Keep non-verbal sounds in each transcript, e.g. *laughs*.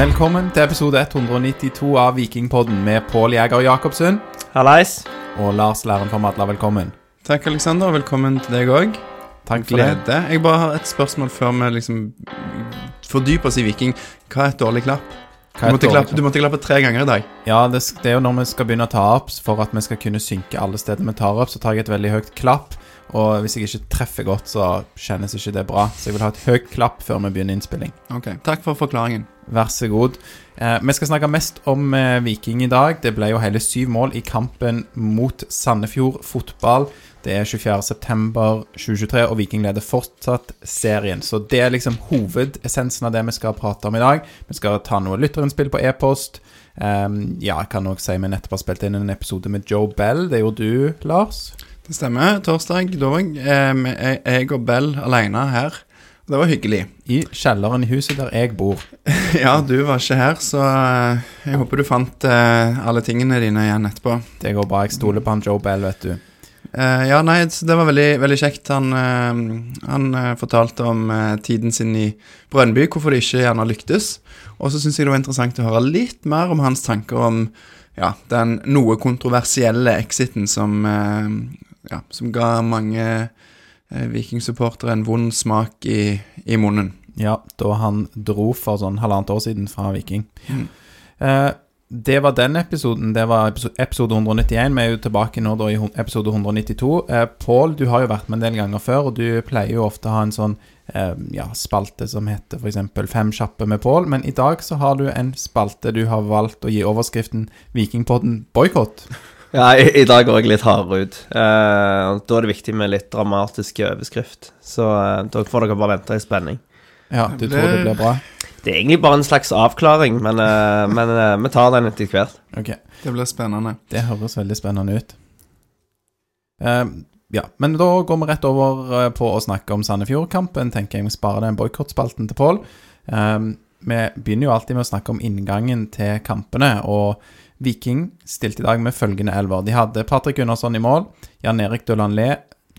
Velkommen til episode 192 av Vikingpodden med Pål Jæger Jacobsen Hallais. og Lars Læren for Madla. Velkommen. Takk, Aleksander. Velkommen til deg òg. Takk for det. Glede. Jeg bare har et spørsmål før vi liksom fordyper oss i Viking. Hva er et dårlig klapp? Du måtte, klappe, du måtte klappe tre ganger i dag. Ja, det, det er jo når vi skal begynne å ta opp, for at vi skal kunne synke alle steder vi tar opp, så tar jeg et veldig høyt klapp. Og hvis jeg ikke treffer godt, så kjennes ikke det bra. Så jeg vil ha et høyt klapp før vi begynner innspilling. Ok, Takk for forklaringen. Vær så god. Eh, vi skal snakke mest om eh, Viking i dag. Det ble jo hele syv mål i kampen mot Sandefjord fotball. Det er 24.9.2023, og Viking leder fortsatt serien. Så det er liksom hovedessensen av det vi skal prate om i dag. Vi skal ta noe lytterinnspill på e-post. Um, ja, jeg kan nok si vi nettopp har spilt inn en episode med Joe Bell. Det gjorde du, Lars. Det stemmer. Torsdag da var jeg, eh, jeg og Bell alene her. Det var hyggelig. I kjelleren i huset der jeg bor. *laughs* Ja, du var ikke her, så eh, jeg håper du fant eh, alle tingene dine igjen etterpå. Det går bra. Jeg stoler på han Joe Bell, vet du. Eh, ja, nei, det var veldig, veldig kjekt. Han, eh, han eh, fortalte om eh, tiden sin i Brønnby, hvorfor det ikke gjerne lyktes. Og så syns jeg det var interessant å høre litt mer om hans tanker om ja, den noe kontroversielle exiten som, eh, ja, som ga mange eh, vikingsupportere en vond smak i, i munnen. Ja, da han dro for sånn halvannet år siden fra Viking. Mm. Eh, det var den episoden. Det var episode 191. Vi er jo tilbake nå da i episode 192. Eh, Pål, du har jo vært med en del ganger før, og du pleier jo ofte å ha en sånn eh, ja, spalte som heter f.eks. Fem kjappe med Pål, men i dag så har du en spalte du har valgt å gi overskriften Vikingpodden boikott. Ja, i, i dag går jeg litt hardere ut. Uh, da er det viktig med litt dramatisk overskrift. Så uh, da får dere bare vente i spenning. Ja, du Det tror det blir- bra? Det er egentlig bare en slags avklaring, men, uh, men vi tar den etter hvert. Okay. Det blir spennende. Det høres veldig spennende ut. Ja, men da går vi rett over på å snakke om Sandefjord-kampen. Tenker jeg vi sparer den boikottspalten til Pål. Vi begynner jo alltid med å snakke om inngangen til kampene, og Viking stilte i dag med følgende elver. De hadde Patrick Gunnarsson i mål, Jan Erik Døland Le,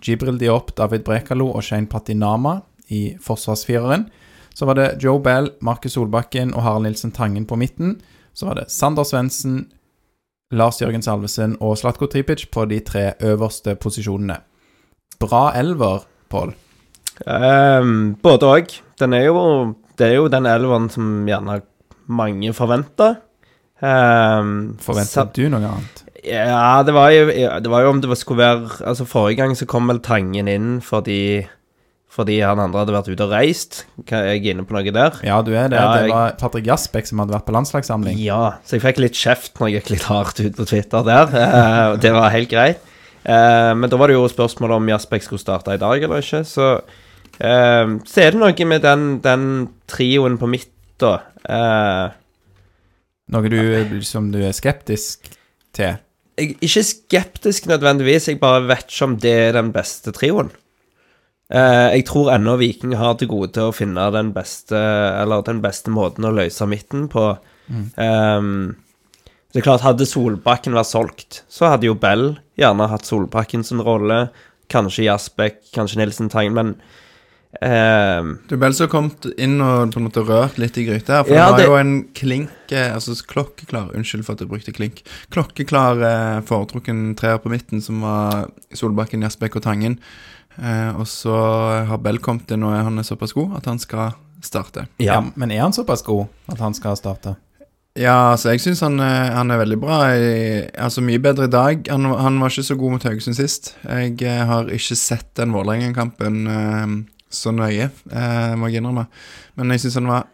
Jibril Diop, David Brekalo og Shane Patinama i forsvarsfireren. Så var det Joe Bell, Markus Solbakken og Harald Nilsen Tangen på midten. Så var det Sander Svendsen, Lars Jørgen Salvesen og Slatko Tripic på de tre øverste posisjonene. Bra elver, Pål. Um, både òg. Det er jo den elveren som gjerne mange forventer. Um, Forventet du noe annet? Ja, det var jo, det var jo om det var- skulle være Altså, forrige gang så kom vel Tangen inn fordi Fordi han andre hadde vært ute og reist. Er jeg inne på noe der? Ja, du er det. Ja, det jeg- var Patrick Jasbekk som hadde vært på landslagssamling. Ja, så jeg fikk litt kjeft når jeg gikk litt hardt ut på Twitter der. eh, og det var helt greit. Eh, men da var det jo spørsmål om Jasbekk skulle starte i dag eller ikke. Så, eh, så er det noe med den, den trioen på midt, da. Noe du, som du er skeptisk til. jeg ikke skeptisk nødvendigvis, jeg bare vet ikke om det er den beste trioen. Eh, jeg tror ennå Viking har til gode til å finne den beste Eller den beste måten å løse midten på. Ehm, det er klart, hadde Solbakken vært solgt, så hadde jo Bell gjerne hatt Solbakken sin rolle. Kanskje Jasbekk, kanskje Nilsen Tangen, men ehm, Du vel så kommet inn og på en måte rørt litt i gryta her, for Ja, det var jo en klink Altså klokkeklar Unnskyld for at jeg brukte klink. Klokkeklar eh, foretrukken treer på midten, som var Solbakken, Jasbekk og Tangen. Eh, og så har Bell kommet inn, og han er såpass god at han skal starte. Ja. ja. Men er han såpass god at han skal starte? Ja, altså, jeg syns han, eh, han er veldig bra. Jeg, altså, mye bedre i dag. Han, han var ikke så god mot Haugesund sist. Jeg eh, har ikke sett den Vålerengen-kampen. eh, så nøye, eh, må jeg innrømme. Men jeg syns han var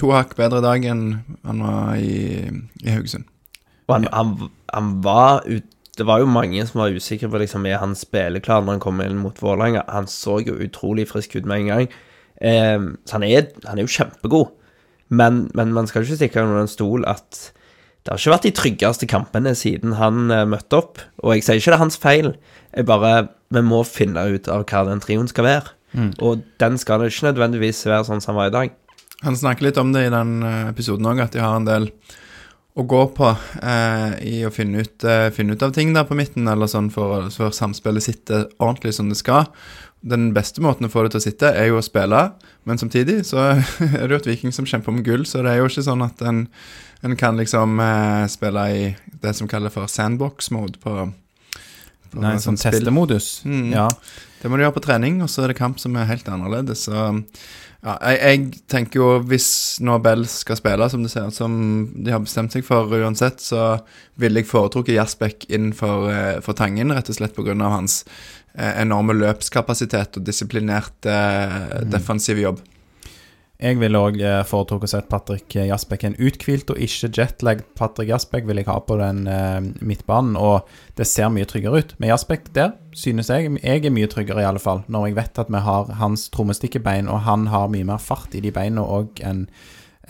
to hakk bedre i dag enn han var i, i Haugesund. Og han, han, han var ut, Det var jo mange som var usikre på liksom, han spilleklar når han kom inn mot Vålerenga. Han så jo utrolig frisk ut med en gang. Eh, så han er, han er jo kjempegod. Men, men man skal ikke stikke under en stol at det har ikke vært de tryggeste kampene siden han eh, møtte opp. Og jeg sier ikke det er hans feil, jeg bare Vi må finne ut av hva den trioen skal være. Og den skal det ikke nødvendigvis være sånn som han var i dag. Han snakker litt om det i den eh, episoden òg, at de har en del å gå på eh, i å finne ut, eh, finne ut av ting der på midten, eller sånn for, for samspillet sitter ordentlig som det skal. Den beste måten å få det til å sitte, er jo å spille, men samtidig så *laughs* er det jo et Viking som kjemper om gull, så det er jo ikke sånn at en, en kan liksom eh, spille i det som kalles for sandbox-mode på, på Nei, sånn testemodus. Mm. Ja. Det må du gjøre på trening, og så er det kamp som er helt annerledes. Så ja, jeg, jeg tenker jo hvis Nobel skal spille, som det ser som de har bestemt seg for uansett, så ville jeg foretrukket Jasbekk inn for, eh, for Tangen, rett og slett pga. hans eh, enorme løpskapasitet og disiplinerte eh, defensive jobb. Jeg ville òg foretrukket å se Patrick Jasbekk en uthvilt og ikke jetlag. Patrick Jasbekk vil jeg ha på den eh, midtbanen, og det ser mye tryggere ut. Med Jasbekk der synes jeg jeg er mye tryggere, i alle fall, når jeg vet at vi har hans trommestikkebein, og han har mye mer fart i de beina òg enn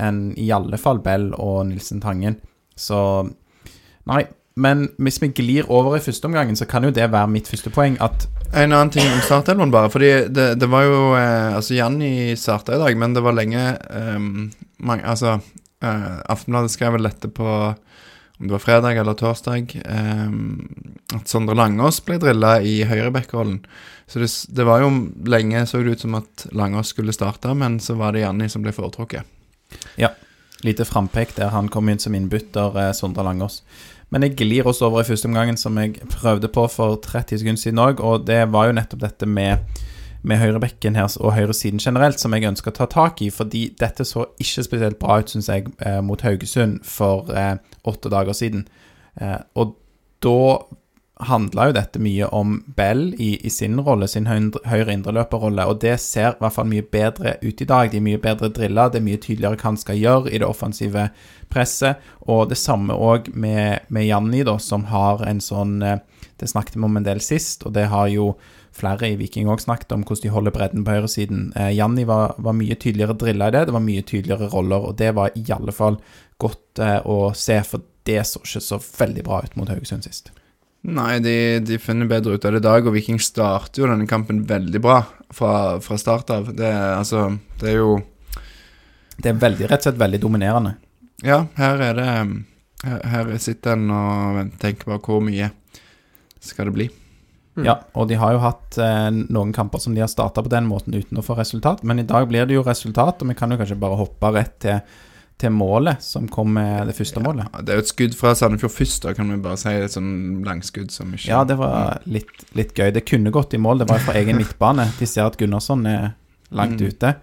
enn i alle fall Bell og Nilsen Tangen. Så Nei. Men hvis vi glir over i første omgangen, så kan jo det være mitt første poeng. At En annen ting om startelven, bare. Fordi det, det var jo eh, Altså, Janni starta i dag, men det var lenge um, mange, Altså, eh, Aftenbladet skrev vel dette på om det var fredag eller torsdag, eh, at Sondre Langås ble drilla i høyrebekkrollen. Så det, det var jo lenge så det ut som at Langås skulle starte, men så var det Janni som ble foretrukket. Ja. lite frampek der han kom inn som innbytter, eh, Sondre Langås. Men jeg glir også over i første omgangen, som jeg prøvde på for 30 sekunder siden òg, og det var jo nettopp dette med med høyrebekken her og høyresiden generelt, som jeg ønsker å ta tak i. Fordi dette så ikke spesielt bra ut, syns jeg, eh, mot Haugesund for eh, åtte dager siden. Eh, og da handla jo dette mye om Bell i, i sin rolle, sin høyre, indreløperrolle, og det ser i hvert fall mye bedre ut i dag. De er mye bedre drilla, det er mye tydeligere hva han skal gjøre i det offensive presset. Og det samme òg med, med Janni, da, som har en sånn eh, Det snakket vi om en del sist, og det har jo flere i Viking òg snakket om hvordan de holder bredden på høyresiden. Eh, Janni var, var mye tydeligere drilla i det, det var mye tydeligere roller, og det var i alle fall godt eh, å se, for det så ikke så veldig bra ut mot Haugesund sist. Nei, de, de finner bedre ut av det i dag, og Viking starter jo denne kampen veldig bra fra, fra start av. Det, altså, det er jo Det er veldig, rett og slett veldig dominerende. Ja, her er det Her, her sitter en og tenker på hvor mye skal det bli. Mm. Ja, og de har jo hatt eh, noen kamper som de har starta på den måten uten å få resultat, men i dag blir det jo resultat, og vi kan jo kanskje bare hoppe rett til, til målet, som kom med det første målet. Ja, det er jo et skudd fra Sandefjord først, da kan vi bare si. Et sånn langskudd som ikke Ja, det var litt, litt gøy. Det kunne gått i mål, det var fra egen *laughs* midtbane. De ser at Gunnarsson er langt Mm. ute,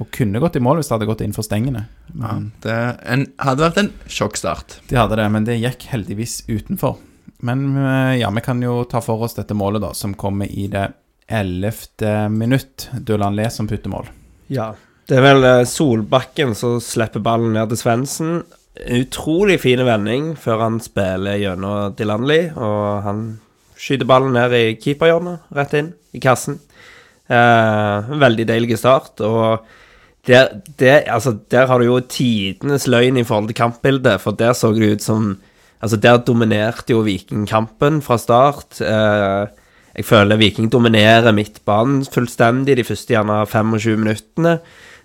og kunne gått i mål hvis det hadde gått innenfor stengene. Ja, det en, hadde vært en sjokkstart. de hadde det, men det gikk heldigvis utenfor. Men eh, ja, vi kan jo ta for oss dette målet, da, som kommer i det ellevte minutt. Dulan Le som putter mål. Ja. Det er vel eh, Solbakken som slipper ballen ned til Svendsen. Utrolig fin vending før han spiller gjennom Dilanli, og han skyter ballen ned i keeperhjørnet, rett inn i kassen. Eh, veldig deilig start, og der, der, altså, der har du jo tidenes løgn i forhold til kampbildet, for der så det ut som Altså, der dominerte jo Viking kampen fra start. Eh, jeg føler Viking dominerer midtbanen fullstendig de første gjerne 25 minuttene.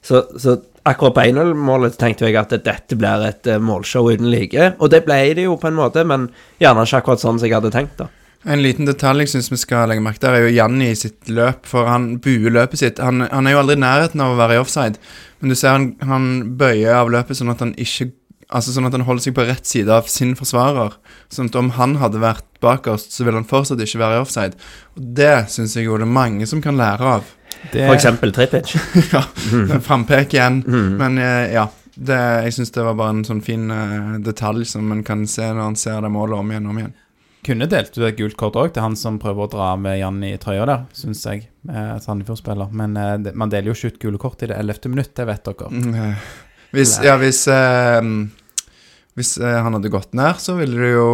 Så, så akkurat på 1-0-målet tenkte jeg at dette blir et eh, målshow uten like. Og det ble det jo på en måte, men gjerne ikke akkurat sånn som jeg hadde tenkt, da. En liten detalj jeg syns vi skal legge merke til, er jo Janni i sitt løp. For han buer løpet sitt. Han, han er jo aldri i nærheten av å være i offside. Men du ser han, han bøyer av løpet sånn at han ikke Altså sånn at han holder seg på rett side av sin forsvarer. Sånn at om han hadde vært bakerst, så ville han fortsatt ikke være i offside. Og det syns jeg jo det er mange som kan lære av. Det, For eksempel Tripic. *laughs* ja, Frampek igjen. Men eh, ja. Det, jeg syns det var bare en sånn fin uh, detalj som en kan se når han ser det målet om igjen og om igjen. kunne delt ut et gult kort òg til han som prøver å dra med Jan i trøya der, syns jeg. eh, Sandefjord-spiller. Men eh, man deler jo ikke ut gule kort i det ellevte minutt, det vet dere. Mm, Hvis, ja, hvis, eh, hvis eh, han hadde gått ned, så ville det jo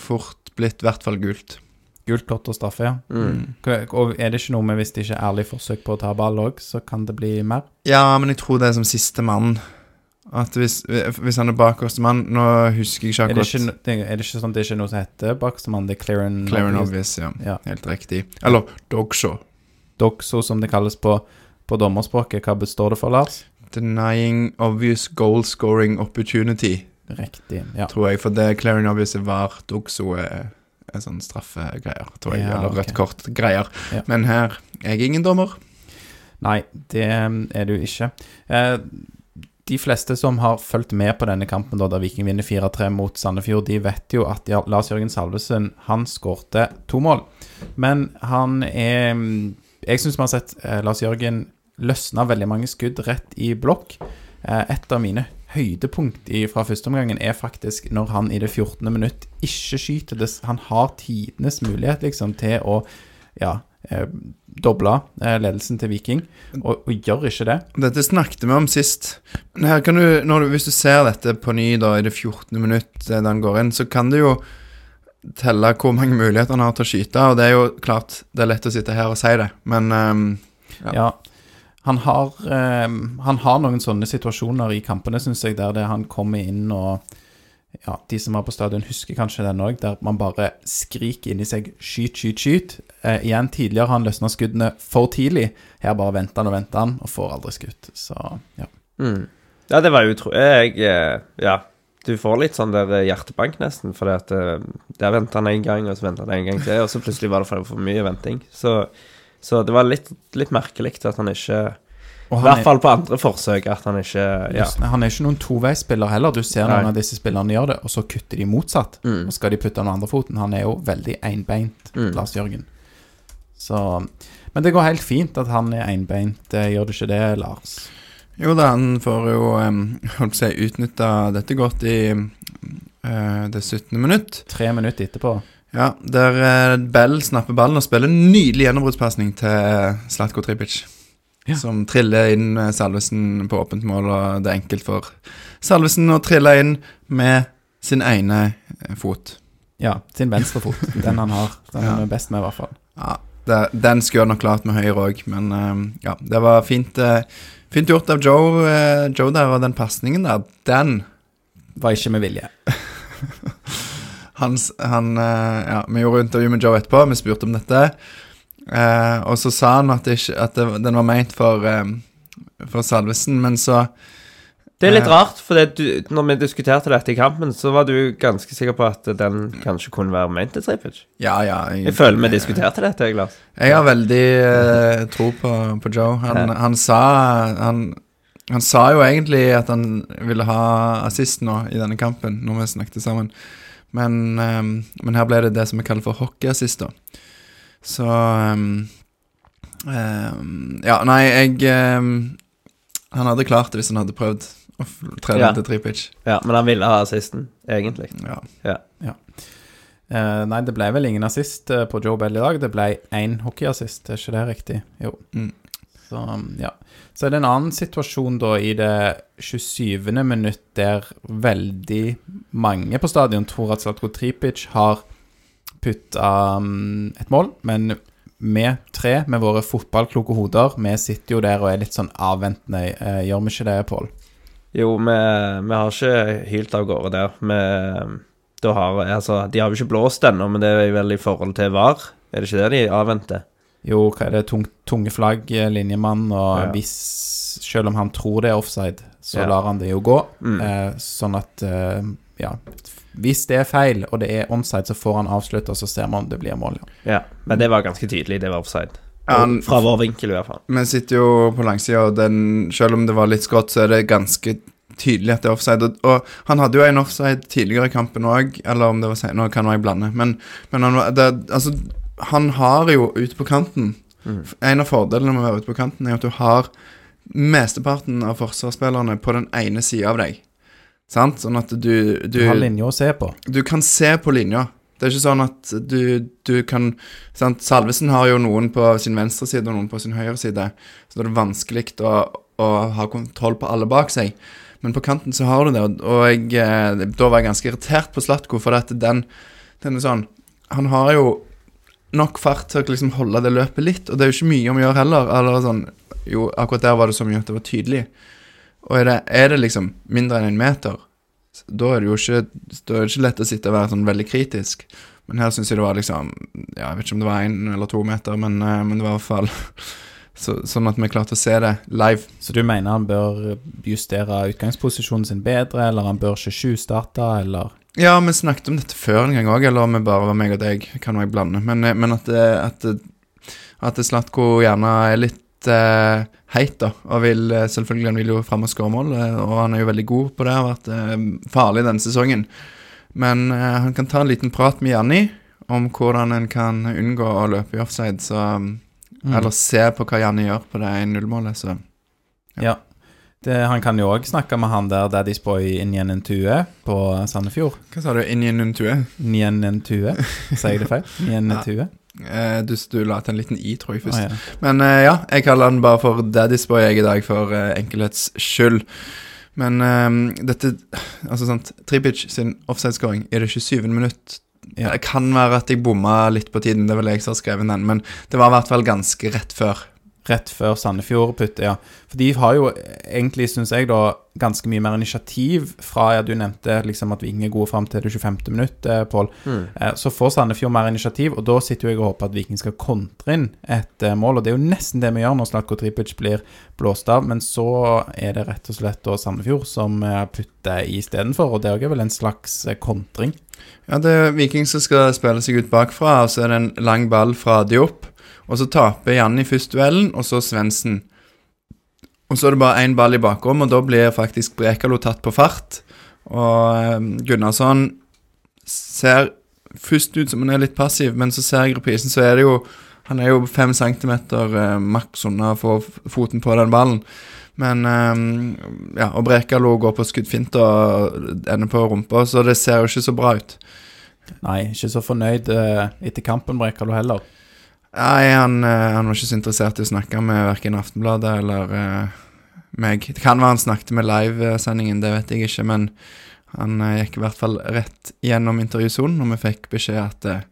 fort blitt i hvert fall gult. Gult kort og straffe, ja. Mm. K- Og er det ikke noe med hvis det ikke er ærlig forsøk på å ta ball òg, så kan det bli mer? Ja, men jeg tror det er som siste mann. At hvis, hvis han er bakerste mann Nå husker jeg ikke Er det akkurat ikke, det, er det ikke sånn at det ikke er noe som heter Bakstemann? Det er clear and, Clear and obvious, ja. Ja. Helt riktig. Eller dogshow. Doxo, som det kalles på, på dommerspråket. Hva består det for, Lars? Denying obvious goal scoring opportunity, Riktig. Ja. tror jeg. For det Clear and obvious var dogso er, er sånn straffegreier, tror jeg. Ja, eller rødt kort-greier. Ja. Men her jeg er ingen dommer. Nei, det er du ikke. Eh, de fleste som har fulgt med på denne kampen, da, da Viking vinner 4-3 mot Sandefjord, de vet jo at Lars Jørgen Salvesen han skårte to mål. Men han er Jeg syns vi har sett eh, Lars Jørgen løsne veldig mange skudd rett i blokk. Eh, et av mine høydepunkt fra første omgangen er faktisk når han i det 14. minutt ikke skyter. Det, han har tidenes mulighet liksom til å ja, eh, doble eh, ledelsen til Viking, og, og gjør ikke det. Dette snakket vi om sist. Her kan du, du, Hvis du ser dette på ny da, i det 14. minutt da han går inn, så kan du jo telle hvor mange muligheter han har til å skyte. Og det er jo klart det er lett å sitte her og si det, men um, Ja. Ja. Han har, eh, han har noen sånne situasjoner i kampene, syns jeg, der det han kommer inn og ja, De som var på stadion, husker kanskje den òg, der man bare skriker inni seg 'skyt, skyt, skyt'. Eh, igjen, tidligere har han løsna skuddene for tidlig. Her bare venter han og venter han, og får aldri skutt. Så ja. Mm. Ja, det var utro... Jeg eh, Ja. Du får litt sånn der eh, hjertebank, nesten, fordi at eh, der venter han én gang, og så venter han en gang til, og så plutselig var det for mye venting. Så, så det var litt, litt merkelig at han ikke Og I hvert er- fall på andre forsøk, at han ikke Ja. Han er ikke noen toveispiller heller. Du ser noen Nei. av disse spillerne gjør det, og så kutter de motsatt. Mm. Og skal de putte den andre foten. Han er jo veldig einbeint, Mm. Lars Jørgen. Så Men det går helt fint at han er einbeint. Eh, Gjør det ikke det, Lars? Jo da, han får jo um, holdt si, utnytta dette godt i eh, det 17. minutt. Tre minutter etterpå. Ja, der uh, Bell snapper ballen og spiller en nydelig gjennombruddspasning til Slatko Tripic. Ja. Som triller inn Salvesen på åpent mål, og det er enkelt for Salvesen å trille inn med sin ene eh, fot. Ja, sin venstre fot. *laughs* Den han har. Den Ja. han er best med, i hvert fall. Ja, det, Den skulle han nok klart med høyre òg, men eh, ja, det var fint, eh, fint gjort av Joe, eh, Joe der, og den pasningen der, den Var ikke med vilje. *laughs* Hans, han, eh, ja, Vi gjorde intervju med Joe etterpå, vi spurte om dette. Eh, og så sa han at, det ikke, at det, den var meint for, eh, for Salvesen, men så Det er litt Eh. rart, for du, når vi diskuterte dette i kampen, så var du ganske sikker på at den kanskje kunne være meint til Tripic. Ja, ja. Jeg, Jeg føler vi diskuterte dette, jeg, Lars. jeg har veldig eh, tro på, på Joe. Han, Ja. han sa han, han sa jo egentlig at han ville ha assist nå i denne kampen, når vi snakket sammen. Men, eh, men her ble det det som vi kaller for hockeyassist, da. Så ehm, ehm, Ja, nei, jeg ehm, Han hadde klart det hvis han hadde prøvd å trene Ja. til tripitch. Ja, men han ville ha assisten, egentlig. Ja. Eh, nei, det ble vel ingen assist eh, på Joe Bell i dag. Det ble én hockeyassist, er ikke det riktig? Jo. Mm. Så, um, ja. Så er det en annen situasjon da i det 27. minutt der veldig mange på stadion tror at Zlatko Tripic har putta um, et mål, men vi tre med våre fotballkloke hoder, vi sitter jo der og er litt sånn avventende. Uh, gjør vi ikke det, Pål? Jo, vi, vi har ikke hylt av gårde der. Vi, har, altså, de har jo ikke blåst ennå, men det er vel i forhold til VAR. Er det ikke det de avventer? Jo, hva er det? Tung, tunge flagg, eh, linjemann, og Ja. hvis Selv om han tror det er offside, så Ja. lar han det jo gå. Mm. Eh, sånn at eh, Ja. Hvis det er feil, og det er onside, så får han avslutte, og så ser man om det blir mål. Ja. Ja, men det var ganske tydelig. Det var offside. Han- Fra vår vinkel, i hvert fall. Vi sitter jo på langsida, og den, selv om det var litt skrått, så er det ganske tydelig at det er offside. Og, og han hadde jo en offside tidligere i kampen òg, eller om det var senere, nå kan jeg blande. Men, men han, var- det, altså, han har jo ute på kanten Mm. En av fordelene med å være ute på kanten er at du har mesteparten av forsvarsspillerne på den ene sida av deg. Sant? Sånn at du, du Du har linja å se på. du kan se på linja. Det er ikke sånn at du, du kan sant? Salvesen har jo noen på sin venstre side og noen på sin høyre side, så det er vanskelig å, å ha kontroll på alle bak seg. Men på kanten så har du det, og- jeg, eh, da var jeg ganske irritert på Slatko, for at den, den er sånn Han har jo nok fart til å liksom holde det løpet litt, og det er jo ikke mye om å gjøre heller. Eller sånn Jo, akkurat der var det så mye at det var tydelig. Og er det, er det liksom mindre enn en meter, da er det jo ikke, det ikke lett å sitte og være sånn veldig kritisk. Men her syns jeg det var liksom ja, Jeg vet ikke om det var én eller to meter, men, eh, men det var i hvert fall *laughs* så, sånn at vi klarte å se det live. Så du mener han bør justere utgangsposisjonen sin bedre, eller han bør ikke tjuvstarte, eller Ja, vi snakket om dette før en gang òg, eller om det bare var meg og deg. Kan jeg blande. Men, eh, men at, at, at Slatko gjerne er litt uh, heit, da. Og vil eh, selvfølgelig han vil jo fram og skåre mål, eh, og han er jo veldig god på det. Har vært uh, farlig denne sesongen. Men uh, han kan ta en liten prat med Janni om hvordan en kan unngå å løpe i offside, så Mm. Eller se på hva Janni gjør på det 1-0-målet, så Ja. Det, han kan jo òg snakke med han der Daddy's Boy Njenentue på Sandefjord. Hva sa du? Inn i en tue? Njenentue, sier jeg det feil? *laughs* Njenentue? Eh, du, du la til en liten i, tror jeg, først. først. ja. Men eh, ja, jeg kaller han bare for Daddy's Boy jeg i dag, for enkelhets skyld. Men eh, dette Altså, sant Tripic sin offside-scoring i det 27. minutt Ja. Det kan være at jeg bomma litt på tiden, det er vel jeg som har skrevet den, men det var i hvert fall ganske rett før. Rett før Sandefjord putter, ja. For de har jo egentlig, syns jeg, da ganske mye mer initiativ fra ja, Du nevnte liksom at Viking er gode fram til det 25. minutt, eh, Pål. Mm. Eh, Så får Sandefjord mer initiativ, og da sitter jo jeg og håper at Viking skal kontre inn et eh, mål. Og det er jo nesten det vi gjør når Slatko Tripic blir blåst av, men så er det rett og slett da Sandefjord som eh, putter istedenfor, og det er vel en slags eh, kontring. Ja, det er Viking som skal spille seg ut bakfra, og så er det en lang ball fra Diop. Og så taper Janni først duellen, og så Svendsen. Og så er det bare én ball i bakrom, og da blir faktisk Brekalo tatt på fart. Og eh, Gunnarsson ser først ut som han er litt passiv, men så ser jeg reprisen, så er det jo Han er jo fem centimeter eh, maks unna å få foten på den ballen. Men eh, Ja, og Brekalo går på skuddfint og ender på rumpa, så det ser jo ikke så bra ut. Nei, ikke så fornøyd eh, etter kampen, Brekalo heller. Nei, han, eh, han var ikke så interessert i å snakke med verken Aftenbladet eller uh, meg. Det kan være han snakket med livesendingen, det vet jeg ikke, men han uh, gikk i hvert fall rett gjennom intervjusonen, og vi fikk beskjed at uh,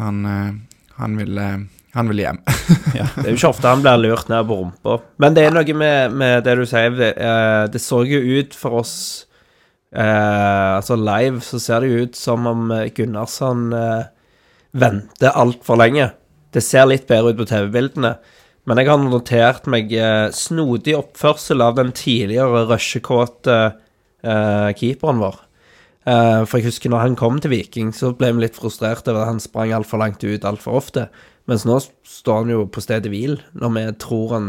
han, han, ville, han ville hjem. *laughs* Ja. Det er jo ikke ofte han blir lurt ned på rumpa. Men det er noe med, med det du sier. Det, det så jo ut for oss Altså live så ser det jo ut som om Gunnarsson venter altfor lenge. Det ser litt bedre ut på TV-bildene. Men jeg har notert meg eh, snodig oppførsel av den tidligere rushekåte eh, keeperen vår. Eh, for jeg husker når han kom til Viking, så ble vi litt frustrert over at han sprang altfor langt ut altfor ofte. Mens nå står han jo på stedet hvil, når vi tror han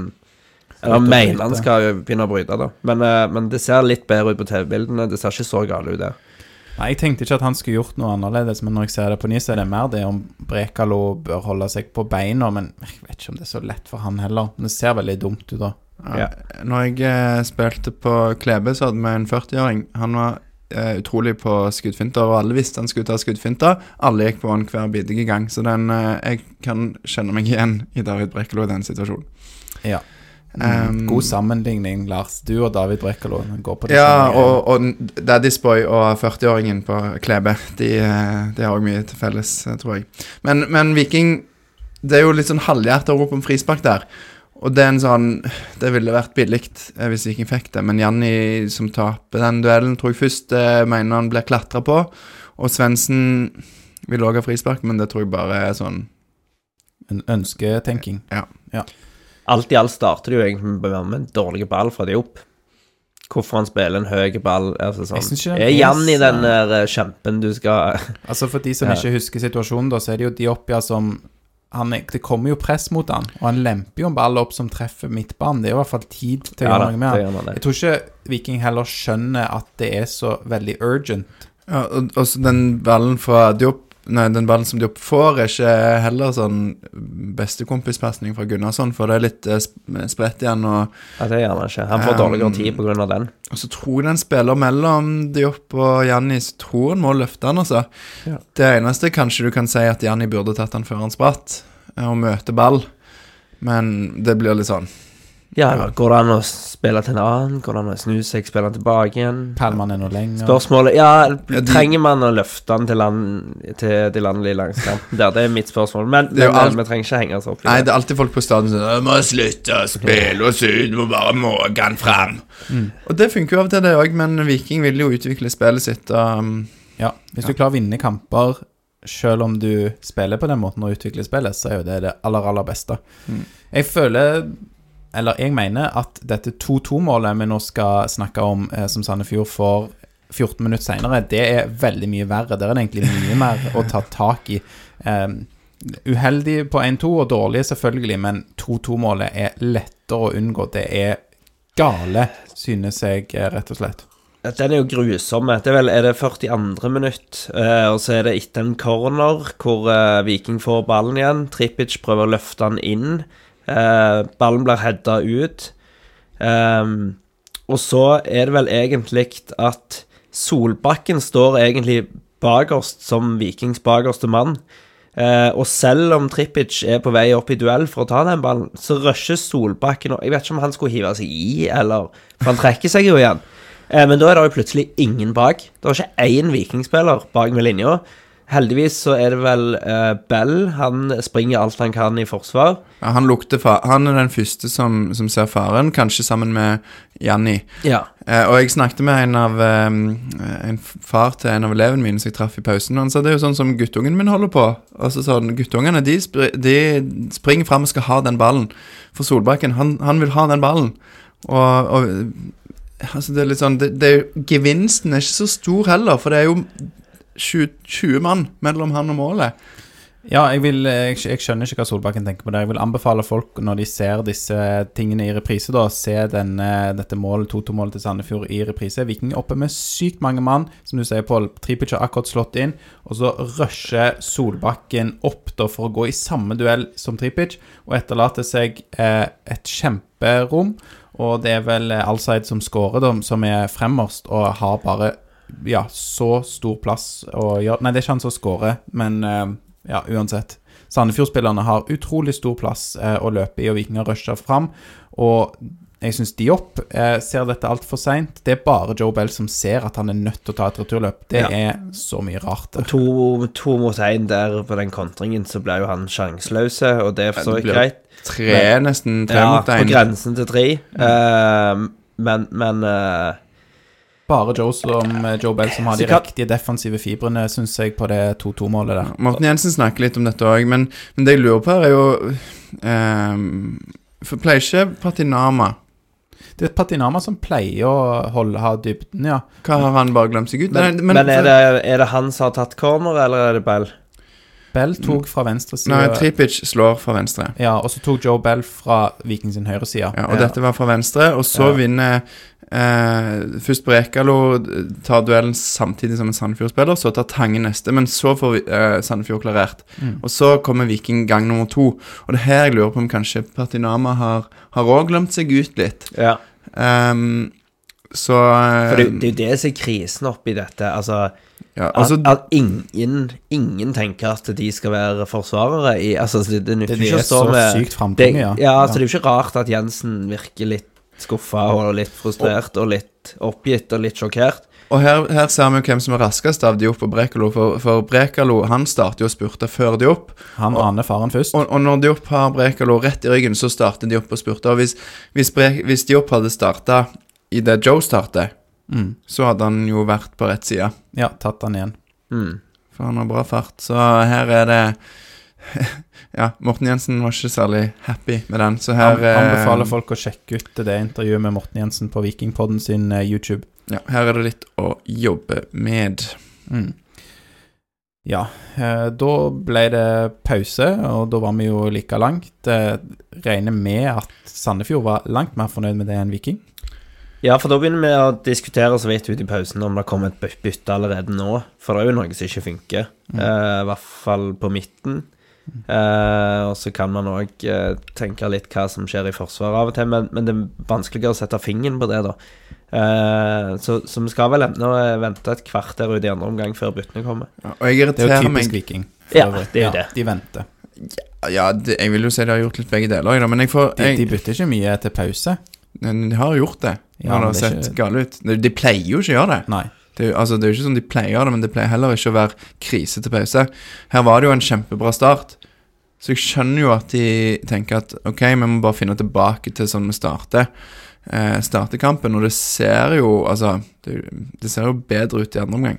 Eller mener han skal begynne å bryte, da. Men, eh, men det ser litt bedre ut på TV-bildene. Det ser ikke så galt ut, det. Nei, Jeg tenkte ikke at han skulle gjort noe annerledes, men når jeg ser det på ny, så er det mer det om Brekalo bør holde seg på beina. Men jeg vet ikke om det er så lett for han heller. Men det ser veldig dumt ut, da. Ja. Når jeg eh, spilte på Klebe, så hadde vi en 40-åring. Han var eh, utrolig på skuddfinter, og alle visste han skulle ta skuddfinter. Alle gikk på han hver bidige gang, så den, eh, jeg kan kjenne meg igjen i David Brekalo i den situasjonen. Ja. Um, God sammenligning, Lars. Du og David Brekkalo går på det Ja, og, og Daddy's Boy og 40-åringen på Klebe, de, de har òg mye til felles, tror jeg. Men, men Viking Det er jo litt sånn halvhjerta rop om frispark der. Og det er en sånn Det ville vært billig eh, hvis Viking fikk det, men Janni som taper den duellen, tror jeg først eh, mener han blir klatra på. Og Svendsen vil òg ha frispark, men det tror jeg bare er sånn En ønsketenking. Alt i alt starter det jo egentlig med en dårlig ball fra de opp. Hvorfor han spiller en høy ball altså Jeg ikke sånn. den Er Jan i så- den der eh, kjempen du skal *laughs* Altså For de som Ja. ikke husker situasjonen, da, så er det jo Diopia som han, Det kommer jo press mot han, og han lemper jo en ball opp som treffer midtbanen. Det er jo i hvert fall tid til å Ja gjøre noe med han. Jeg tror ikke Viking heller skjønner at det er så veldig urgent. Ja, og, og så den ballen fra Diop Nei, den ballen som de får, er ikke heller sånn bestekompispasning fra Gunnarsson, for det er litt eh, spredt igjen. Og, Ja, det gjør han ikke. Han får Um, dårligere tid av den. og så tror jeg den spiller mellom Diop og Janni, så tror han må løfte han, altså. Ja. Det eneste kanskje du kan si at Janni burde tatt han før han spratt, er å møte ball, men det blir litt sånn Ja, går det an å spille til en annen? Går det an å snu seg, spille den tilbake igjen? Perler man ennå lenger? Spørsmålet Ja, Ja, trenger man å løfte den til, land, til de landlige langs kanten der? Det er mitt spørsmål. Men, Det men alt- vi trenger ikke henge oss opp i Nei, det. det er alltid folk på stadion som sier 'Vi må slutte å spille oss ut, må bare måke den fram'. Og det funker jo av og til, det òg, men Viking vil jo utvikle spillet sitt. Um, Ja, hvis du klarer å vinne kamper selv om du spiller på den måten og utvikler spillet, så er jo det det aller, aller beste. Mm. Jeg føler, eller jeg mener, at dette 2-2-målet vi nå skal snakke om, eh, som Sandefjord får 14 minutter senere, det er veldig mye verre. Der er det egentlig mye mer å ta tak i. Eh, uheldig på 1-2 og dårlig selvfølgelig, men 2-2-målet er lettere å unngå. Det er gale, synes jeg, eh, rett og slett. Den er jo grusom. Det er vel er det 42. minutt, eh, og så er det etter en corner hvor eh, Viking får ballen igjen. Trippic prøver å løfte den inn. Eh, ballen blir heada ut. Ehm, og så er det vel egentlig at Solbakken står egentlig bakerst som Vikings bakerste mann. Eh, og selv om Trippic er på vei opp i duell for å ta den ballen, så rusher Solbakken og Jeg vet ikke om han skulle hive seg i, eller For han trekker seg jo igjen. Eh, men da er det jo plutselig ingen bak. Det er ikke én vikingspiller bak med linja. Heldigvis så er det vel uh, Bell. Han springer alt han kan i forsvar. ja, han, han er den første som, som ser faren, kanskje sammen med Janni. Ja. Uh, og jeg snakket med en av um, En far til en av elevene mine som jeg traff i pausen. Og han sa det er jo sånn som guttungen min holder på. Og så sa han guttungene de, spri de springer fram og skal ha den ballen. For Solbakken, han, han vil ha den ballen. Og, og altså det er litt sånn det, det er Gevinsten er ikke så stor heller, for det er jo 20, 20 mann mellom han og målet. Ja, jeg, vil, jeg, jeg skjønner ikke hva Solbakken tenker på det. Jeg vil anbefale folk, når de ser disse tingene i reprise, da, se denne, dette målet, 2-2-målet til Sandefjord i reprise. Viking er oppe med sykt mange mann, som du sier, Pål. Tripic har akkurat slått inn, og så rusher Solbakken opp da for å gå i samme duell som Tripic, og etterlater seg eh, et kjemperom. Og det er vel eh, Alsaid som scorer, da, som er fremmerst, og har bare ja, så stor plass å gjøre Nei, det er ikke han som scorer, men eh, ja, uansett. Sandefjord-spillerne har utrolig stor plass eh, å løpe i, og Viking har rusha fram. Og jeg syns Diop eh, ser dette altfor seint. Det er bare Joe Bell som ser at han er nødt til å ta et returløp. Det Ja. er så mye rart. der. To, to mot én der på den kontringen, så ble jo han sjanseløse, og det er for så det greit. Tre, nesten tre Ja, mot på grensen til tre. Uh, men men eh, Bare Joe, som, eh, Joe Bell som har de riktige defensive fibrene, syns jeg, på det 2-2-målet der. Morten Jensen snakker litt om dette òg, men, men det jeg lurer på her, er jo um, For pleier ikke Patinama Det er Patinama som pleier å holde, ha dybden, ja. Hva har han bare glemt seg ut? Men, Nei, men, er, det, er det han som har tatt corner, eller er det Bell? Bell tok fra venstre side. Nei, Tripic slår fra venstre. Ja, og så tok Joe Bell fra Viking sin høyre side. Ja, og dette var fra venstre, og så Ja. vinner eh, Først Brekalo tar duellen samtidig som en Sandefjord-spiller, så tar Tangen neste, men så får eh, Sandefjord klarert. Mm. Og så kommer Viking gang nummer to. Og det er her jeg lurer på om kanskje Patinama har Har òg glemt seg ut litt. Ja. Um, så eh, For det, det er jo det som er krisen oppi dette. Altså, ja, altså, at, at ingen, ingen tenker at de skal være forsvarere i Altså, det, det nytter Det, det ikke er å stå så med sykt det, framtunge, ja, ja. altså, det er jo ikke rart at Jensen virker litt skuffa og litt frustrert og litt oppgitt og litt sjokkert. Og her, her ser vi jo hvem som er raskest av Diop og Brekalo. For, for Brekalo han starter jo og spurter før Diop. Han aner faren først. Og, og når Diop har Brekalo rett i ryggen, så starter Diop og spurter. Og hvis, hvis, Brek, hvis Diop hadde starta i det Joe starter, Mm. så hadde han jo vært på rett side. Ja, tatt han igjen. Mm. For han har bra fart. Så her er det *laughs* Ja, Morten Jensen var ikke særlig happy med den, så her Han eh, anbefaler folk å sjekke ut det intervjuet med Morten Jensen på Vikingpodden sin eh, YouTube. Ja, her er det litt å jobbe med. Mm. Ja, eh, da ble det pause, og da var vi jo like langt. Eh, regner med at Sandefjord var langt mer fornøyd med det enn Viking. Ja, for da begynner vi å diskutere så vidt ut i pausen om det kommer et bytte allerede nå. For det er jo noe som ikke funker. Eh, I hvert fall på midten. Eh, og så kan man òg uh, tenke litt hva som skjer i forsvaret av og til, men, men det er vanskeligere å sette fingeren på det, da. Uh, så, så vi skal vel ennå eh, vente et kvarter ut i andre omgang før byttene kommer. Ja, og jeg Det er jo typisk meg Viking. Ja, det er jo det. De venter. Ja, det, jeg vil jo si de har gjort litt begge deler, jeg da, men jeg får De, jeg, de bytter ikke mye til pause. Men de har gjort det. Ja, det har sett ikke- gale ut. De, de pleier jo ikke å gjøre det. Nei. Det altså, det er jo ikke sånn de pleier det, men det pleier heller ikke å være krise til pause. Her var det jo en kjempebra start. Så jeg skjønner jo at de tenker at ok, vi må bare finne tilbake til sånn vi starter. Eh, starter kampen, og det ser jo Altså, det, det ser jo bedre ut i andre omgang.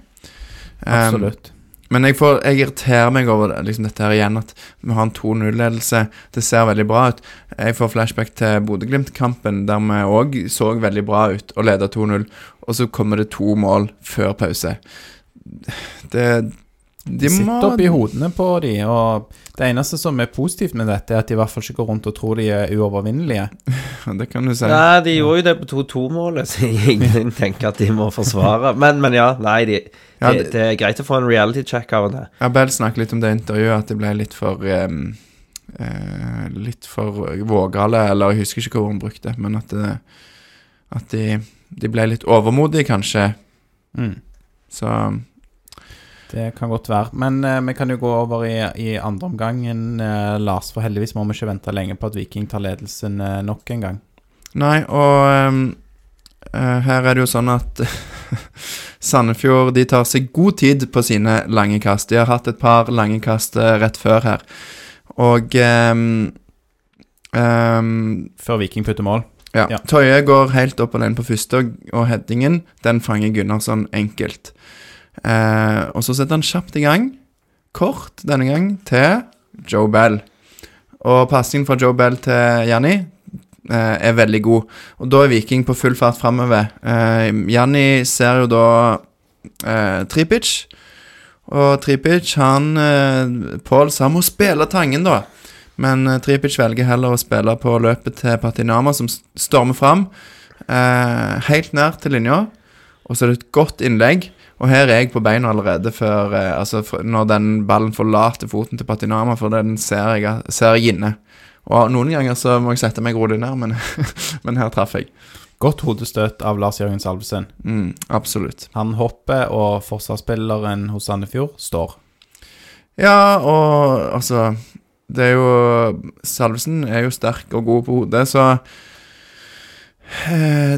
Um, Absolutt. men jeg, får, jeg irriterer meg over det, liksom dette her igjen, at vi har en 2-0-ledelse. Det ser veldig bra ut. Jeg får flashback til Bodø-Glimt-kampen, der vi òg så veldig bra ut og leda 2-0. Og så kommer det to mål før pause. Det De må sitter oppi hodene på de, og det eneste som er positivt med dette, er at de i hvert fall ikke går rundt og tror de er uovervinnelige. *laughs* Det kan du si. Nei, de gjorde jo det på 2-2-målet, så ingen *laughs* tenker at de må forsvare. Men, men ja, nei, de, Ja, det, det- det er greit å få en reality check av det. Ja, Bell snakket litt om det intervjuet, at det ble litt for um, uh, Litt for vågale, eller jeg husker ikke hvor hun brukte, men at, det, at de, de ble litt overmodige, kanskje. Mm. Så Det kan godt være. Men uh, vi kan jo gå over i, i andre omgangen, uh, Lars. For heldigvis må vi ikke vente lenge på at Viking tar ledelsen uh, nok en gang. Nei, og um, her er det jo sånn at *laughs* Sandefjord de tar seg god tid på sine lange kast. De har hatt et par lange kast rett før her. Og um, um, Før Viking putter mål. Ja. Ja. Tøye går helt opp alene på første, og, og headingen den fanger Gunnarsson enkelt. Eh, og så setter han kjapt i gang, kort denne gang, til Joe Bell. Og passingen fra Joe Bell til Janni eh, er veldig god. Og da er Viking på full fart framover. Eh, Janni ser jo da eh, Tripic. Og Tripic, han eh, Pål sa han må spille Tangen, da. Men eh, Tripic velger heller å spille på løpet til Patinama, som stormer fram. Eh, helt nær til linja. Og så er det et godt innlegg. Og her er jeg på beina allerede før eh, Altså når den ballen forlater foten til Patinama, for den ser jeg, ser jeg inne. Og noen ganger så må jeg sette meg rolig ned, men, *laughs* men her traff jeg. Godt hodestøt av Lars Jørgen Salvesen. Mm, absolutt. Han hopper, og forsvarsspilleren hos Sandefjord står. Ja, og altså Det er jo Salvesen er jo sterk og god på hodet, så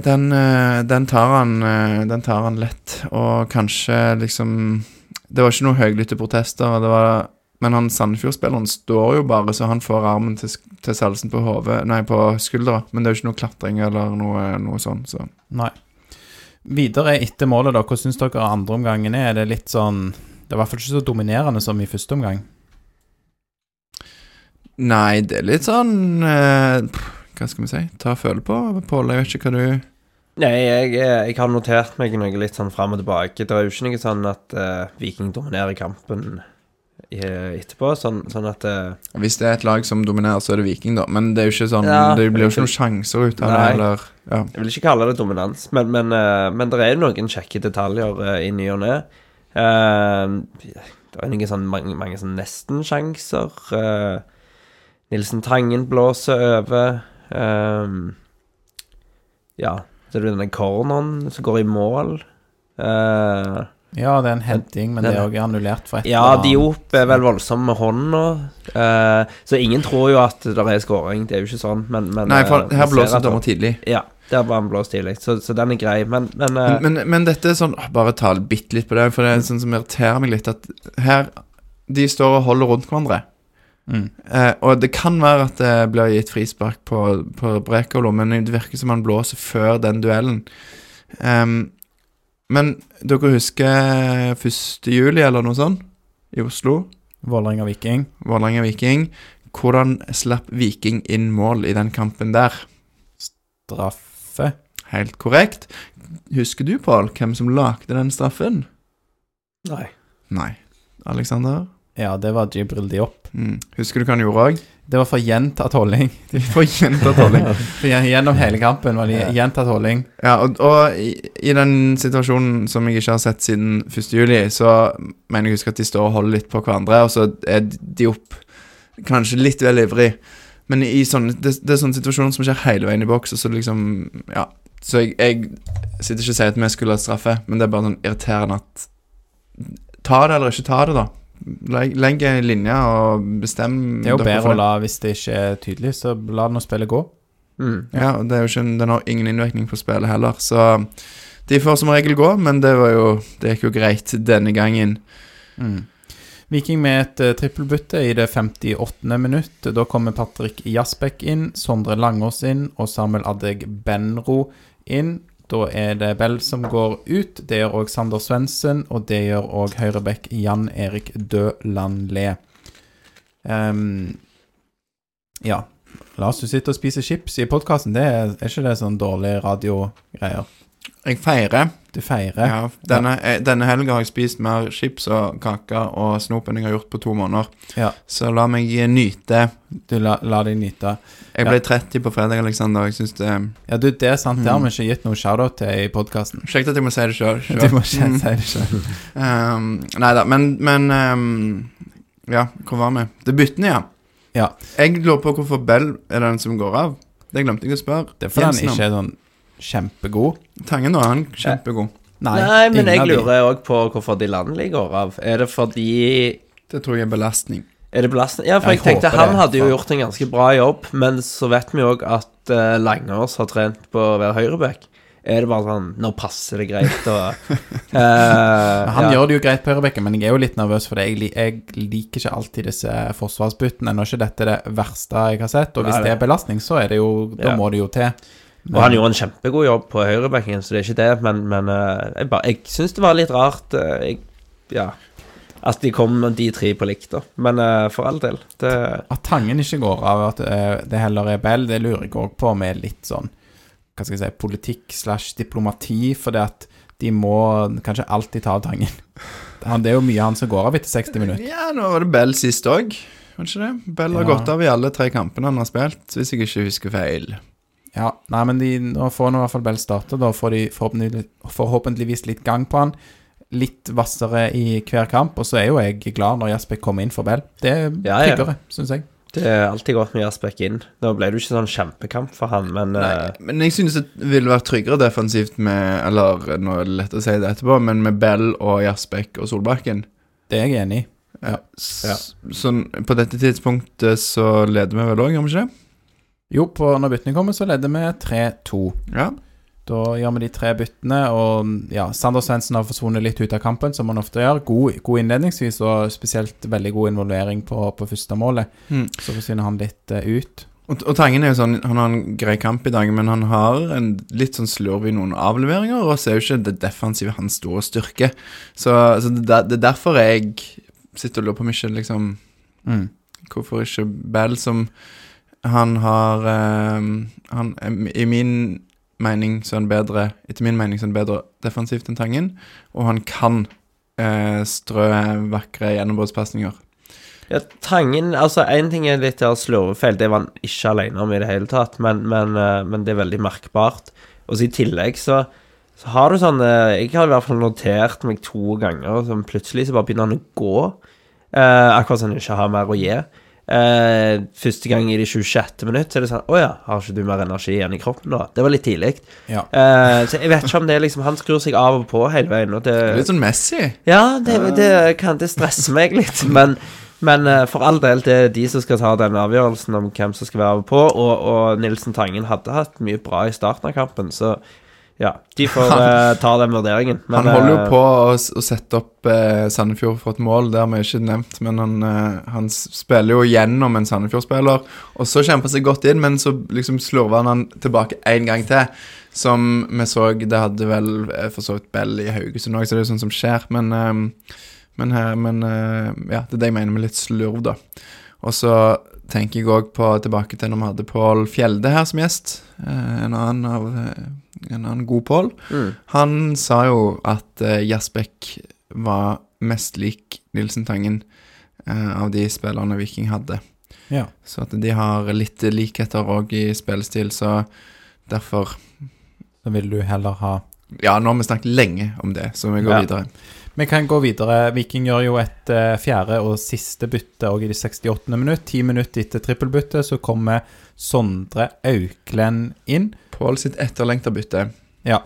den, eh, den tar han eh, Den tar han lett, og kanskje liksom Det var ikke noe høylytte protester, det var, men han Sandefjord-spilleren står jo bare så han får armen til, til Salsen på hodet Nei, på skuldra, men det er jo ikke noe klatring eller noe, noe sånn, så Nei. Videre etter målet, da. hva syns dere andre omgangen er? Er det litt sånn Det er i hvert fall ikke så dominerende som i første omgang. Nei, det er litt sånn eh, Hva skal vi si? Ta og føle på, Pål. Jeg vet ikke hva du Nei, jeg, eh, jeg har notert meg noe litt sånn fram og tilbake. Det er jo ikke noe sånn at uh, Viking dominerer kampen etterpå, sånn, sånn at uh, Hvis det er et lag som dominerer, så er det Viking, da. Men det er jo ikke sånn Ja, Det blir jo ikke noen sjanser ut av det, eller Ja. Jeg vil ikke kalle det dominans, men, men, uh, men det er jo noen kjekke detaljer eh, i ny og ne. Eh, det er noen sånn mange, mange sånn nesten-sjanser. Eh, Nilsen Tangen blåser over. Eh, ja, så er det denne corneren som går i mål. Uh, Ja, det er en henting, men Den- det er òg annullert for et ja, eller annet. Diop er vel voldsom med hånda. Uh, så ingen tror jo at det er skåring, Det er jo ikke sånn, men, men Nei, for eh, her blåser dommer tidlig. Ja, der var han blåst tidlig, så, så den er grei. Men, men, eh, Men, men, men dette er sånn Bare ta bitte litt på det, for det er sånn som irriterer meg litt, at her De står og holder rundt hverandre. Mm. Eh, og det kan være at det blir gitt frispark på, på Brekalo, men det virker som han blåser før den duellen. Um, men dere husker 1. juli eller noe sånt i Oslo? Vålerenga Viking. Vålerenga Viking. Hvordan slapp Viking inn mål i den kampen der? Straffe. Helt korrekt. Husker du, Pål, hvem som lagde den straffen? Nei. Nei. Alexander? Ja, det var Jibril Diop. Mm. Husker du hva han gjorde òg? Det var for gjentatt holding. *laughs* For gjentatt holdning. Gjennom hele kampen var det gjentatt holding. Ja, og, og i, i den situasjonen som jeg ikke har sett siden 1. juli, så mener jeg å huske at de står og holder litt på hverandre, og så er de opp kanskje litt vel ivrig. Men i sånne, det, det er sånne situasjoner som skjer hele veien i boks, og så liksom Ja. Så jeg, jeg sitter ikke og sier at vi skulle ha straffe, men det er bare sånn irriterende at Ta det eller ikke ta det, da. Legg, en linje og bestem Det er jo bedre å la, hvis det ikke er tydelig, så la nå spillet gå. Mm. Ja, og det er jo ikke, den har ingen innvirkning på spillet heller, så de får som regel gå, men det var jo Det gikk jo greit denne gangen. Mm. Viking med et uh, trippelbytte i det 58. minutt. Da kommer Patrick Jasbekk inn, Sondre Langås inn og Samuel Adeg Benro inn. Da er det Bell som går ut. Det gjør òg Sander Svendsen, og det gjør òg høyrebekk Jan Erik Dølandle. Um, ja. La oss jo sitte og spise chips i podkasten. Er, er ikke det sånn dårlig radiogreier? Jeg feirer. Du feirer. Ja, denne, ja. denne helga har jeg spist mer chips og kaker og snop enn jeg har gjort på to måneder. Ja. Så la meg nyte. Du la, la deg nyte. Jeg ble 30 på fredag, Alexander. Jeg synes det Ja, du, det er sant. Det har Mm. vi ikke gitt noe shoutout til i podkasten. Kjekt at jeg må si det sjøl. Du må ikke si det selv. *laughs* Um, nei da, men, men um, Ja, hvor var vi? Debutten, ja. Ja. Jeg lurer på hvorfor Bell er den som går av. Det glemte jeg å spørre. Det er fordi han ikke er sånn kjempegod. Tangen nå, han er kjempegod. Nei, men jeg lurer òg på hvorfor de landlig går av. Er det fordi Det tror jeg er belastning. Er det belastning? Ja, for Jeg jeg, tenkte han det, hadde jo gjort en ganske bra jobb, men så vet vi òg at uh, Langås har trent på å være høyreback. Er det bare sånn Nå passer det greit, og uh, *laughs* Han ja. gjør det jo greit på høyrebekken, men jeg er jo litt nervøs for det. Jeg, jeg liker ikke alltid disse forsvarsbyttene. Nå er ikke dette det verste jeg har sett, og hvis Nei, det er belastning, så er det jo Da Ja. må det jo til. Og han gjorde en kjempegod jobb på høyrebacken, så det er ikke det, men, men eh, jeg, bare- jeg syns det var litt rart eh, jeg, Ja. At de kom de tre på likt, da. Men eh, for all del. Det At Tangen ikke går av, at det heller er Bell, det lurer jeg òg på med litt sånn Hva skal jeg si Politikk slash diplomati, fordi at de må kanskje alltid ta av Tangen. Det er jo mye han som går av etter 60 minutter. Ja, nå var det Bell sist òg. Var det ikke det? Bell har Ja. gått av i alle tre kampene han har spilt, hvis jeg ikke husker feil. Ja, nei, men de, nå får nå i hvert fall Bell starte. Da får de forhåpentlig, forhåpentligvis litt gang på han. Litt hvassere i hver kamp. Og så er jo jeg glad når Jaspek kommer inn for Bell. Det er Ja, ja. tryggere, syns jeg. Det er alltid godt med Jaspek inn. Nå ble det jo ikke sånn kjempekamp for han, men Nei, uh, men jeg synes det ville vært tryggere defensivt med Eller nå er det lett å si det etterpå, men med Bell og Jaspek og Solbakken. Det er jeg enig i. Ja. Ja. Sånn, på dette tidspunktet så leder vi vel òg, gjør vi ikke det? Jo, på, når byttene kommer, så leder vi 3-2. Ja. Da gjør vi de tre byttene, og ja, Sander Svendsen har forsvunnet litt ut av kampen, som han ofte gjør. God, god innledningsvis, og spesielt veldig god involvering på, på første målet. Mm. Så forsvinner han litt uh, ut. Og, og Tangen er jo sånn Han har en grei kamp i dag, men han har en litt sånn slurv i noen avleveringer, og så er jo ikke det defensive hans store styrke. Så, så det, det er derfor jeg sitter og lurer på om ikke liksom Mm. Hvorfor ikke Bell som Han har eh, Han I min mening så er han bedre Etter min mening så er han bedre defensivt enn Tangen, og han kan eh, strø vakre gjennombruddspasninger. Ja, Tangen Altså, én ting er litt av slurvefeil, det var han ikke alene om i det hele tatt, men, men, eh, men det er veldig merkbart. Og så i tillegg så, så har du sånn Jeg har i hvert fall notert meg to ganger som plutselig så bare begynner han å gå. Eh, akkurat som han ikke har mer å gi. Eh, første gang i det 26. minutt så er det sånn Å ja, har ikke du mer energi igjen i kroppen nå? Det var litt tidlig. Ja. Eh, så jeg vet ikke om det er liksom Han skrur seg av og på hele veien. Og det, Litt sånn Messi. ja, det, det kan det stresse meg litt, men, men eh, for all del, det er de som skal ta den avgjørelsen om hvem som skal være på, og, og Nilsen Tangen hadde hatt mye bra i starten av kampen, så ja, de får eh, ta den vurderingen. Men, han holder jo eh, på å, å sette opp eh, Sandefjord for et mål, det har vi ikke nevnt. Men han, eh, han spiller jo gjennom en Sandefjord-spiller, og så kjemper han seg godt inn, men så liksom slurver han han tilbake en gang til. Som vi så Det hadde vel eh, for så vidt Bell i Haugesund òg, så det er jo sånt som skjer. Men, men, her, men ja, det er det jeg mener med litt slurv, da. Og så tenker jeg òg på tilbake til når vi hadde Pål Fjelde her som gjest. Eh, en annen av en annen god Pål. mm, Han sa jo at uh, Jasbekk var mest lik Nilsen Tangen uh, av de spillerne Viking hadde. ja. Så at de har litt likheter òg i spillestil, så derfor Så vil du heller ha Ja, nå har vi snakket lenge om det, så vi går Ja. videre. Vi kan gå videre. Viking gjør jo et uh, fjerde og siste bytte og i det 68. minutt. Ti minutter etter trippelbyttet så kommer Sondre Auklend inn. Pål sitt etterlengta bytte. Ja,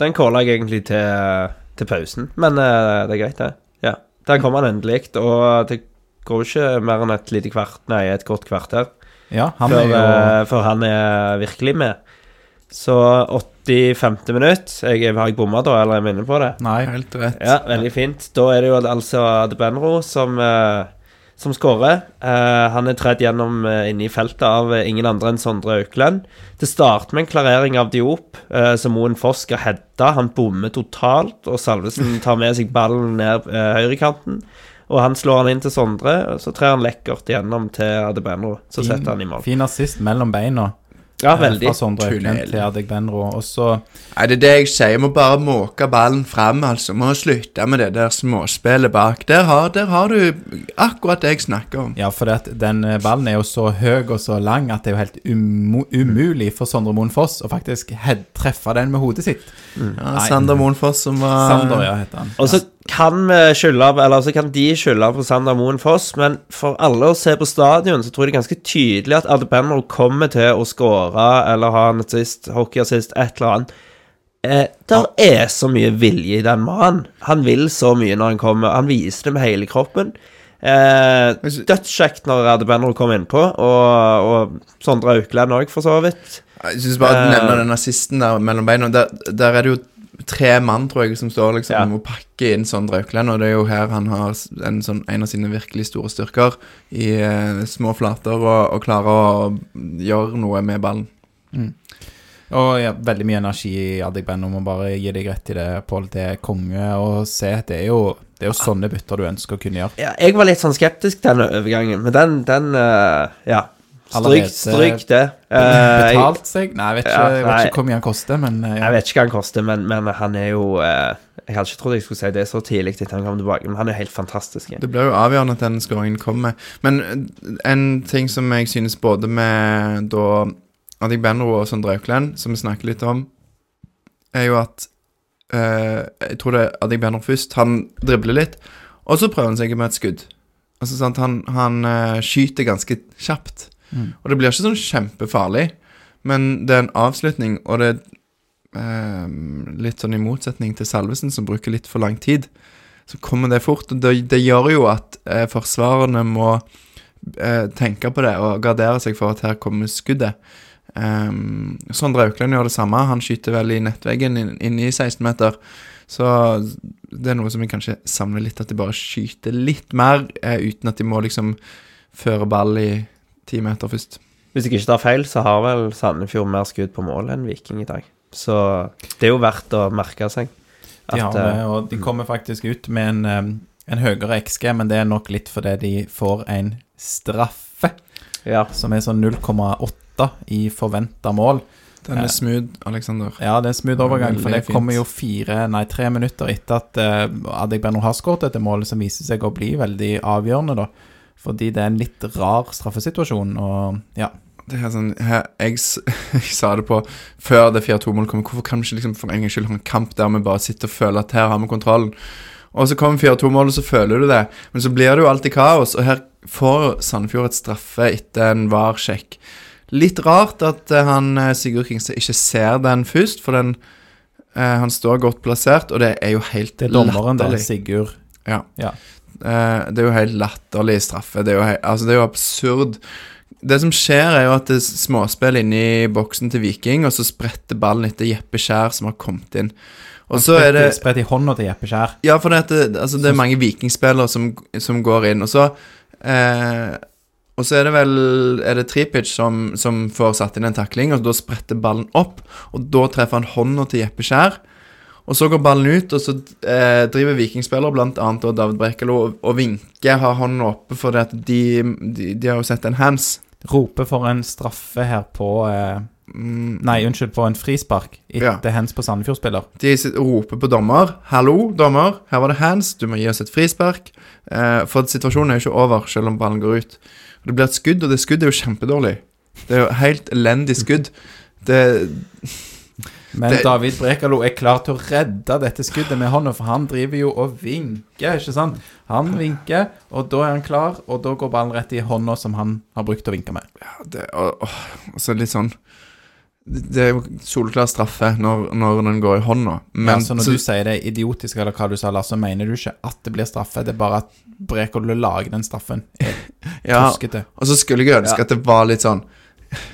den calla jeg egentlig til, til pausen, men uh, det er greit, det. Ja. Der kom han endelig, og det går ikke mer enn et lite kvart, nei, et godt kvarter Ja, han før, er jo uh, før han er virkelig med. Så 85. minutt jeg, Har jeg bomma da, eller er jeg inne på det? Nei. Helt rett. Ja, veldig fint. Da er det jo altså Adebenro som, eh, som skårer. Uh, han er tredd gjennom uh, inne i feltet av uh, ingen andre enn Sondre Aukland. Det starter med en klarering av Diop, eh, som Moen Foss skal heade. Han bommer totalt, og Salvesen *laughs* tar med seg ballen ned høyrekanten. Og han slår han inn til Sondre, og så trer han lekkert gjennom til Adebenro. Så Fin- setter han i mål. Fin assist mellom beina. Ja, eh, veldig. Fra Sondre Adegbenro. Og så Nei, det er det jeg sier. Må bare måke ballen fram, altså. Må slutte med det der småspillet bak. Der har, der har du akkurat det jeg snakker om. Ja, for det at den eh, ballen er jo så høy og så lang at det er jo helt um umulig for Sondre Moen Foss å faktisk treffe den med hodet sitt. Ja, Nei. Sander Moen Foss som var Sander, ja, heter han. Og så kan vi skylde Eller så kan de skylde på Sander Moen Foss, men for alle å se på stadion, så tror jeg det er ganske tydelig at Adebenro kommer til å skåre eller ha en assist, hockeyassist, et eller annet. Eh, der er så mye vilje i den mannen. Han vil så mye når han kommer. Han viser det med hele kroppen. Eh, Dødskjekt når Adebenro kom innpå, og, og Sondre Aukland òg, for så vidt. Jeg synes bare at du Eh. nevner den assisten der mellom beina. Der, der er det jo tre mann, tror jeg, som står liksom Ja. og pakker inn Sondre Aukland. og det er jo her han har en, sånn, en av sine virkelig store styrker i uh, små flater og, og klarer å gjøre noe med ballen. Og ja, veldig mye energi i om Må bare gi deg rett i det, Pål. Det er konge å se. Det er jo, det er jo sånne bytter du ønsker å kunne gjøre. Ja, jeg var litt sånn skeptisk til den overgangen, men den, den uh, Ja. Stryk, stryk det. Eh, Betalt seg? Nei, jeg vet ikke, jeg vet ikke hvor mye han koster, men eh, ja. jeg vet ikke hva han koster, men, men han er jo eh, Jeg hadde ikke trodd jeg skulle si det så tidlig etter han kom tilbake, men han er helt fantastisk. Det blir jo avgjørende at den skåringen kommer. Men en ting som jeg synes både med da Adik Benro og Sondre Auklend, som vi snakker litt om, er jo at Uh, Jeg tror det er Adik Benro først. Han dribler litt, og så prøver han seg med et skudd. Altså sant, Han, han uh, skyter ganske kjapt. Mm. Og det blir ikke sånn kjempefarlig, men det er en avslutning, og det er eh, litt sånn i motsetning til Salvesen, som bruker litt for lang tid så kommer det fort. og Det, det gjør jo at eh, forsvarerne må eh, tenke på det og gardere seg for at her kommer skuddet. Um, Sondre Aukland gjør det samme. Han skyter vel i nettveggen inn, inne i 16-meter. Så det er noe som vi kanskje savner litt, at de bare skyter litt mer eh, uten at de må liksom føre ball i ti meter først. Hvis jeg ikke tar feil, så har vel Sandefjord mer skudd på mål enn Viking i dag. Så det er jo verdt å merke seg. De har eh, det, og de kommer faktisk ut med en, um, en høyere XG, men det er nok litt fordi de får en straffe ja. som er sånn 0,8 i forventa mål. Den er smooth, Alexander. Ja, det er en smooth overgang, for det kommer jo fire, nei, tre minutter etter at uh, Adegbenro har skåret dette målet, som viser seg å bli veldig avgjørende, da. Fordi det er en litt rar straffesituasjon, og ja. Det er sånn, her, jeg, *laughs* jeg sa det på før det 4-2-målet kom. Hvorfor kan vi ikke liksom for en gangs skyld ha en kamp der vi bare sitter og føler at her har vi kontrollen? Og så kommer 4-2-målet, og så føler du det. Men så blir det jo alltid kaos. Og her får Sandefjord et straffe etter en VAR-sjekk. Litt rart at eh, han eh, Sigurd Kingstad ikke ser den først, for den eh, Han står godt plassert, og det er jo helt Det er dommeren, latterlig. Sigurd. Ja. Ja. Eh, det er jo helt latterlig straffe. Det er jo, altså, det er jo absurd. Det som skjer, er jo at det er småspill inni boksen til Viking, og så spretter ballen etter Jeppe Skjær, som har kommet inn. Og så er det Spredt i hånda til Jeppe Skjær. Ja, for det, det, altså, det er mange Vikingspillere som, som går inn, og så eh, Og så er det vel Er det Tripic som, som får satt inn en takling, og da spretter ballen opp, og da treffer han hånda til Jeppe Skjær. Og så går ballen ut, og så eh, driver vikingspillere, og David Brekalo, og, og vinker, har hånden oppe, for det at de, de, de har jo sett en hands. Roper for en straffe her på eh, Mm, Nei, unnskyld, på en frispark Ja. etter hands på Sandefjord-spiller. De roper på dommer. 'Hallo, dommer, her var det hands. Du må gi oss et frispark.' Eh, for situasjonen er jo ikke over, selv om ballen går ut. Og Det blir et skudd, og det skuddet er jo kjempedårlig. Det er jo helt elendig skudd. Det Men Det- David Brekalo er klar til å redde dette skuddet med hånda, for han driver jo og vinker, ikke sant? Han vinker, og da er han klar, og da går ballen rett i hånda som han har brukt å vinke med. Ja, det, og, så litt sånn Det er jo soleklar straffe når, når den går i hånda. Men, ja, så når så- du sier det er idiotisk, eller hva du sa, Lars, så mener du ikke at det blir straffe. Det er bare at Brekolo lager den straffen. *laughs* Ja. Og så skulle jeg ønske Ja. at det var litt sånn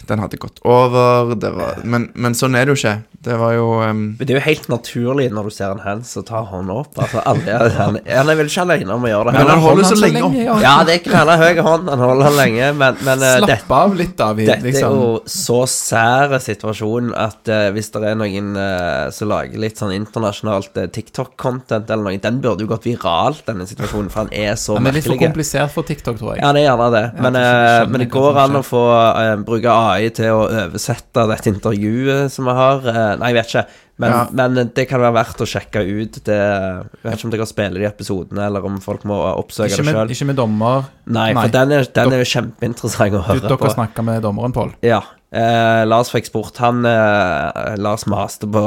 Den hadde gått over, det var, men, men sånn er det jo ikke. Det var jo um, Men det er jo helt naturlig når du ser en hands og tar hånda opp. Altså, alle, han, han er vel ikke alene om å gjøre det. Men han holder så han lenge opp. ja. Ja, det er knalla høy hånd. Han holder han lenge, men, men Slapp det, av litt, David. dette er liksom. jo så sære situasjon at uh, hvis det er noen uh, som lager litt sånn internasjonalt uh, TikTok-content eller noe, den burde jo gått viralt, denne situasjonen, for han er så Han er litt for komplisert for TikTok, tror jeg. Ja, det er gjerne det. Men, eh, men det går an å få eh, bruke AI til å oversette dette intervjuet som vi har. Eh, nei, jeg vet ikke. Men, Ja. men det kan være verdt å sjekke ut. Det, jeg vet ikke om dere spiller de episodene, eller om folk må oppsøke Ikke det sjøl. ikke med dommer. Nei, Nei. for den er, den er jo kjempeinteressant å Du, dere på. snakka med dommeren, Pål. Ja. Eh, Lars fikk spurt han eh, Lars maste på,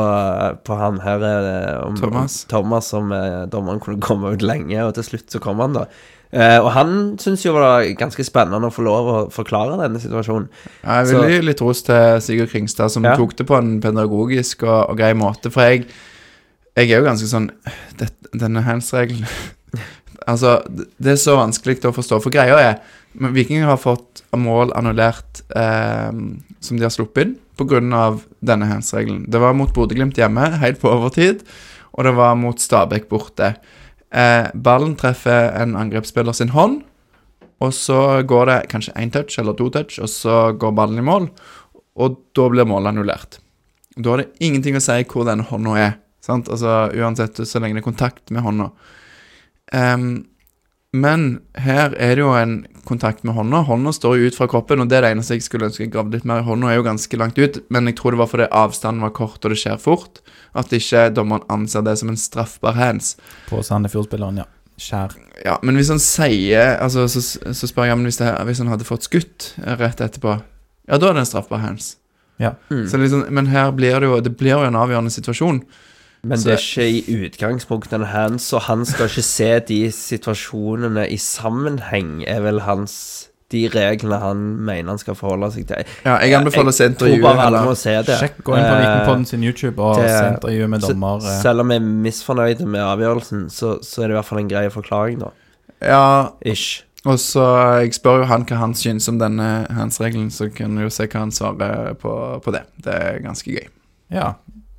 på han her eh, om, Thomas. om Thomas om eh, dommeren kunne komme ut lenge, og til slutt så kom han, da. Eh, og han syntes jo det var ganske spennende å få lov å forklare denne situasjonen. Jeg vil gi litt ros til Sigurd Kringstad, som Ja. tok det på en pedagogisk og, og grei måte. For jeg, jeg er jo ganske sånn det, Denne hands-regelen *laughs* Altså, det- det er så vanskelig å forstå. For greia er men Vikinger har fått mål annullert eh, som de har sluppet inn, pga. denne hands-regelen. Det var mot Bodø-Glimt hjemme, helt på overtid, og det var mot Stabæk borte. Eh, ballen treffer en angrepsspiller sin hånd, og så går det kanskje én touch eller to touch, og så går ballen i mål, og da blir målet annullert. Da har det ingenting å si hvor den hånda er, sant? Altså uansett så lenge det er kontakt med hånda. Um, men her er det jo en kontakt med hånda. Hånda står jo ut fra kroppen, og det er det eneste jeg skulle ønske jeg gravde litt mer i. Hånda er jo ganske langt ut, men jeg tror det var fordi avstanden var kort og det skjer fort, at ikke dommeren anser det som en straffbar hands. På Sandefjord-spilleren, ja. Skjær. Ja, men hvis han sier Altså, så, så spør jeg men hvis, hvis han hadde fått skutt rett etterpå, ja, da er det en straffbar hands. Ja. Mm. Så liksom, men her blir det jo Det blir jo en avgjørende situasjon. Men Så- det er ikke i utgangspunktet en hands, og han skal ikke se de situasjonene i sammenheng, er vel hans De reglene han mener han skal forholde seg til. Ja, jeg anbefaler å se Jeg tror bare alle må se det. Sjekk, gå inn på Vitenpodden Vikingpodden sin YouTube og det- se intervjuet med dommer. eh. Selv om jeg er misfornøyd med avgjørelsen, så, så er det i hvert fall en grei forklaring, da. Ja, Ish. og så Jeg spør jo han hva han syns om denne hans regelen, så kan vi jo se hva han svarer på, på det. Det er ganske gøy. Ja.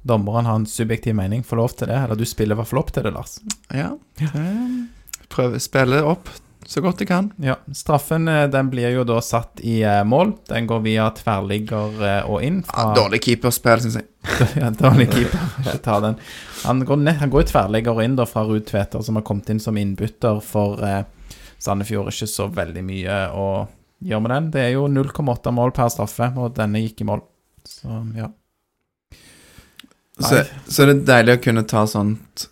Dommeren har en subjektiv mening. Får lov til det. Eller du spiller i hvert fall opp til det, Lars. Ja. det- Prøve å spille opp så godt jeg kan. Ja, Straffen eh, den blir jo da satt i eh, mål. Den går via tverrligger eh, og inn. Ja, dårlig keeperspill, syns jeg. ja, dårlig keeper. Ikke *laughs* ta den. Han går, ned, han går i tverrligger inn da fra Ruud Tveter, som har kommet inn som innbytter for eh, Sandefjord. Ikke så veldig mye å gjøre med den. Det er jo 0,8 mål per straffe, og denne gikk i mål. Så ja. Så, så er deilig å kunne ta sånt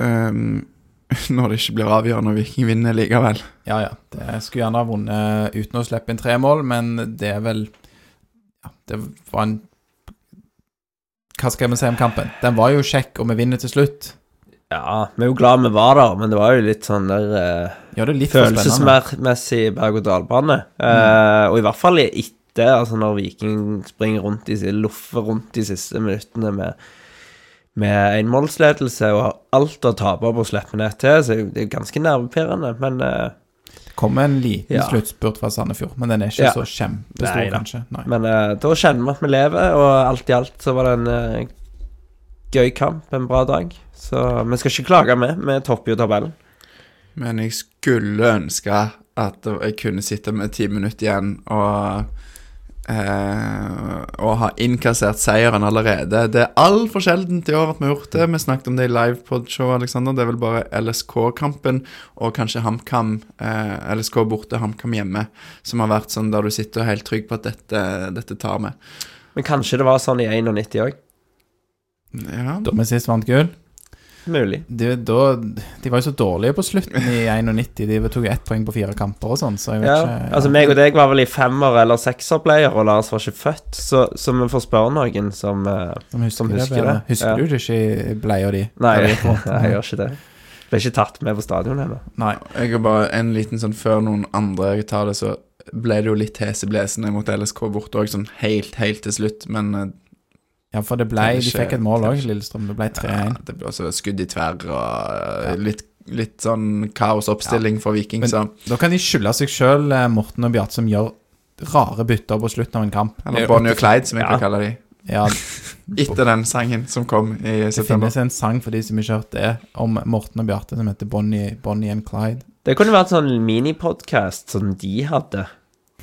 ehm, *laughs* når det ikke blir avgjørende og Viking vinner likevel. Ja, ja. Det skulle gjerne ha vunnet uten å slippe inn tre mål, men det er vel Ja, det var en Hva skal vi si om kampen? Den var jo kjekk, og vi vinner til slutt. Ja, vi er jo glad vi var der, men det var jo litt sånn der eh, ja, følelsesmessig berg-og-dal-bane. Eh, og i hvert fall etter, altså når Viking springer rundt i, loffer rundt de siste minuttene med med enmålsledelse og har alt å tape på å slippe ned til, så det er ganske nervepirrende, men uh, Det kommer en liten Ja. sluttspurt fra Sandefjord, men den er ikke Ja. så kjempestor, Nei kanskje. Nei. Men uh, da kjenner vi at vi lever, og alt i alt så var det en uh, gøy kamp, en bra dag. Så vi skal ikke klage med, vi topper jo tabellen. Men jeg skulle ønske at jeg kunne sitte med ti minutter igjen og eh, Og ha innkassert seieren allerede. Det er altfor sjeldent i år at vi har gjort det. Vi snakket om det i livepod-show, Alexander. Det er vel bare LSK-kampen og kanskje HamKam, uh, LSK borte, HamKam hjemme, som har vært sånn der du sitter helt trygg på at dette, dette tar vi. Men kanskje det var sånn i 91 òg. Ja. Da vi sist vant gull Mulig. de, da, de var jo så dårlige på slutten i *laughs* 91. De tok ett poeng på fire kamper og sånn, så jeg vet Ja, ikke altså meg og deg var vel i femmer- eller sekserplayer, og Lars var ikke født, så, så vi får spørre noen som eh, Som husker, som husker det. det. Husker Ja. du det ikke i bleia di? Nei, *laughs* jeg, gjør ikke det. Ble ikke tatt med på stadion heller. Nei. Jeg har bare en liten sånn Før noen andre tar det, så ble det jo litt heseblesende mot LSK borte òg, sånn helt, helt til slutt. Men eh, Ja, for det ble De fikk et mål òg. Lillestrøm. Det ble 3-1. det ble også skudd i tverr og litt, litt sånn kaosoppstilling for Viking, Men- så Da kan de skylde seg sjøl, Morten og Bjarte, som gjør rare bytter på slutten av en kamp. Eller Bonnie og Clyde, som jeg Ja. kan kalle de. Ja, *laughs* Etter den sangen som kom i Det september. finnes en sang for de som ikke har hørt det, om Morten og Bjarte som heter Bonnie, Bonnie and Clyde. Det kunne vært sånn minipodkast som de hadde.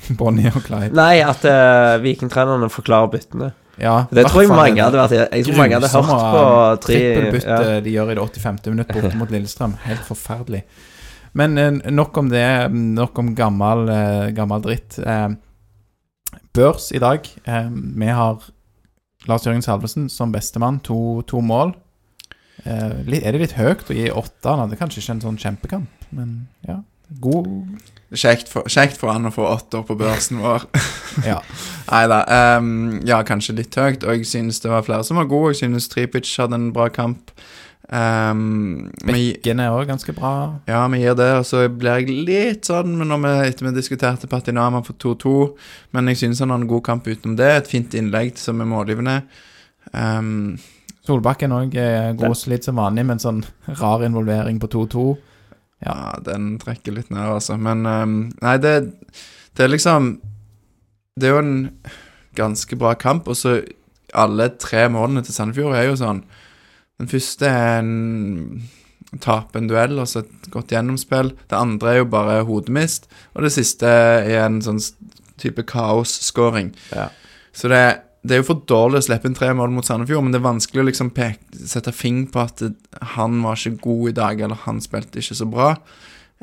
*laughs* Bonnie og Clyde. Nei, at uh, vikingtrenerne forklarer byttene. Ja, Det tror jeg mange hadde vært Jeg tror mange hadde hørt på tre Trippelbytte ja. de gjør i det 85. minutt borte *laughs* mot Lillestrøm. Helt forferdelig. Men eh, nok om det. Nok om gammel, eh, gammel dritt. Eh, børs i dag. Vi har Lars Jørgen Salvesen som bestemann. To, to mål. Er det litt høyt å gi åtte? Han hadde kanskje ikke en sånn kjempekamp, men ja. God Kjekt for, kjekt for han å få åtter på børsen vår. *laughs* Ja. Nei da. Um, ja, kanskje litt høyt. Og jeg synes det var flere som var gode. Jeg synes Tripic hadde en bra kamp. Um, Bekken er òg ganske bra. ja, vi gir det, og så blir jeg litt sånn når vi, etter vi diskuterte Patinama for 2-2. Men jeg synes han har en god kamp utenom det. Et fint innlegg som er målgivende. Um, Solbakken òg er god og solid som vanlig, men sånn rar involvering på 2-2. Ja. Ja, den trekker litt ned, altså. Men um, Nei, det, det er liksom Det er jo en ganske bra kamp, og så alle tre målene til Sandefjord er jo sånn Den første er en tape en duell, og så et godt gjennomspill. Det andre er jo bare hodemist, og det siste er en sånn type kaos-scoring. Ja. Så det, det er jo for dårlig å slippe inn tre mål mot Sandefjord, men det er vanskelig å liksom peke, sette fing på at det, han var ikke god i dag, eller han spilte ikke så bra.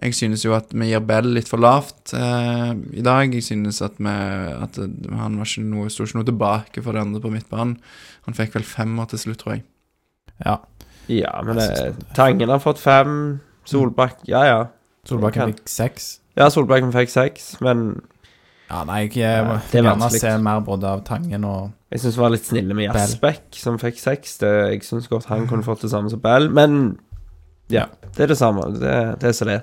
Jeg synes jo at vi gir Bell litt for lavt eh, i dag. Jeg synes at, vi, at han var ikke noe, sto ikke noe tilbake for det andre på midtbanen. Han fikk vel femmer til slutt, tror jeg. ja. Ja, men Jeg det, Tangen har fått fem. Solbakk Ja, ja. Solbakken fikk seks. Ja, Solbakken fikk seks, men Ja, nei, jeg, jeg må det er gjerne vanskelig. se mer både av Tangen og jeg syns vi var litt snille med. Jasbekk, som fikk seks. Det, jeg syns godt han kunne fått det samme som Bell, men ja. Det er det samme. Det, det er så det.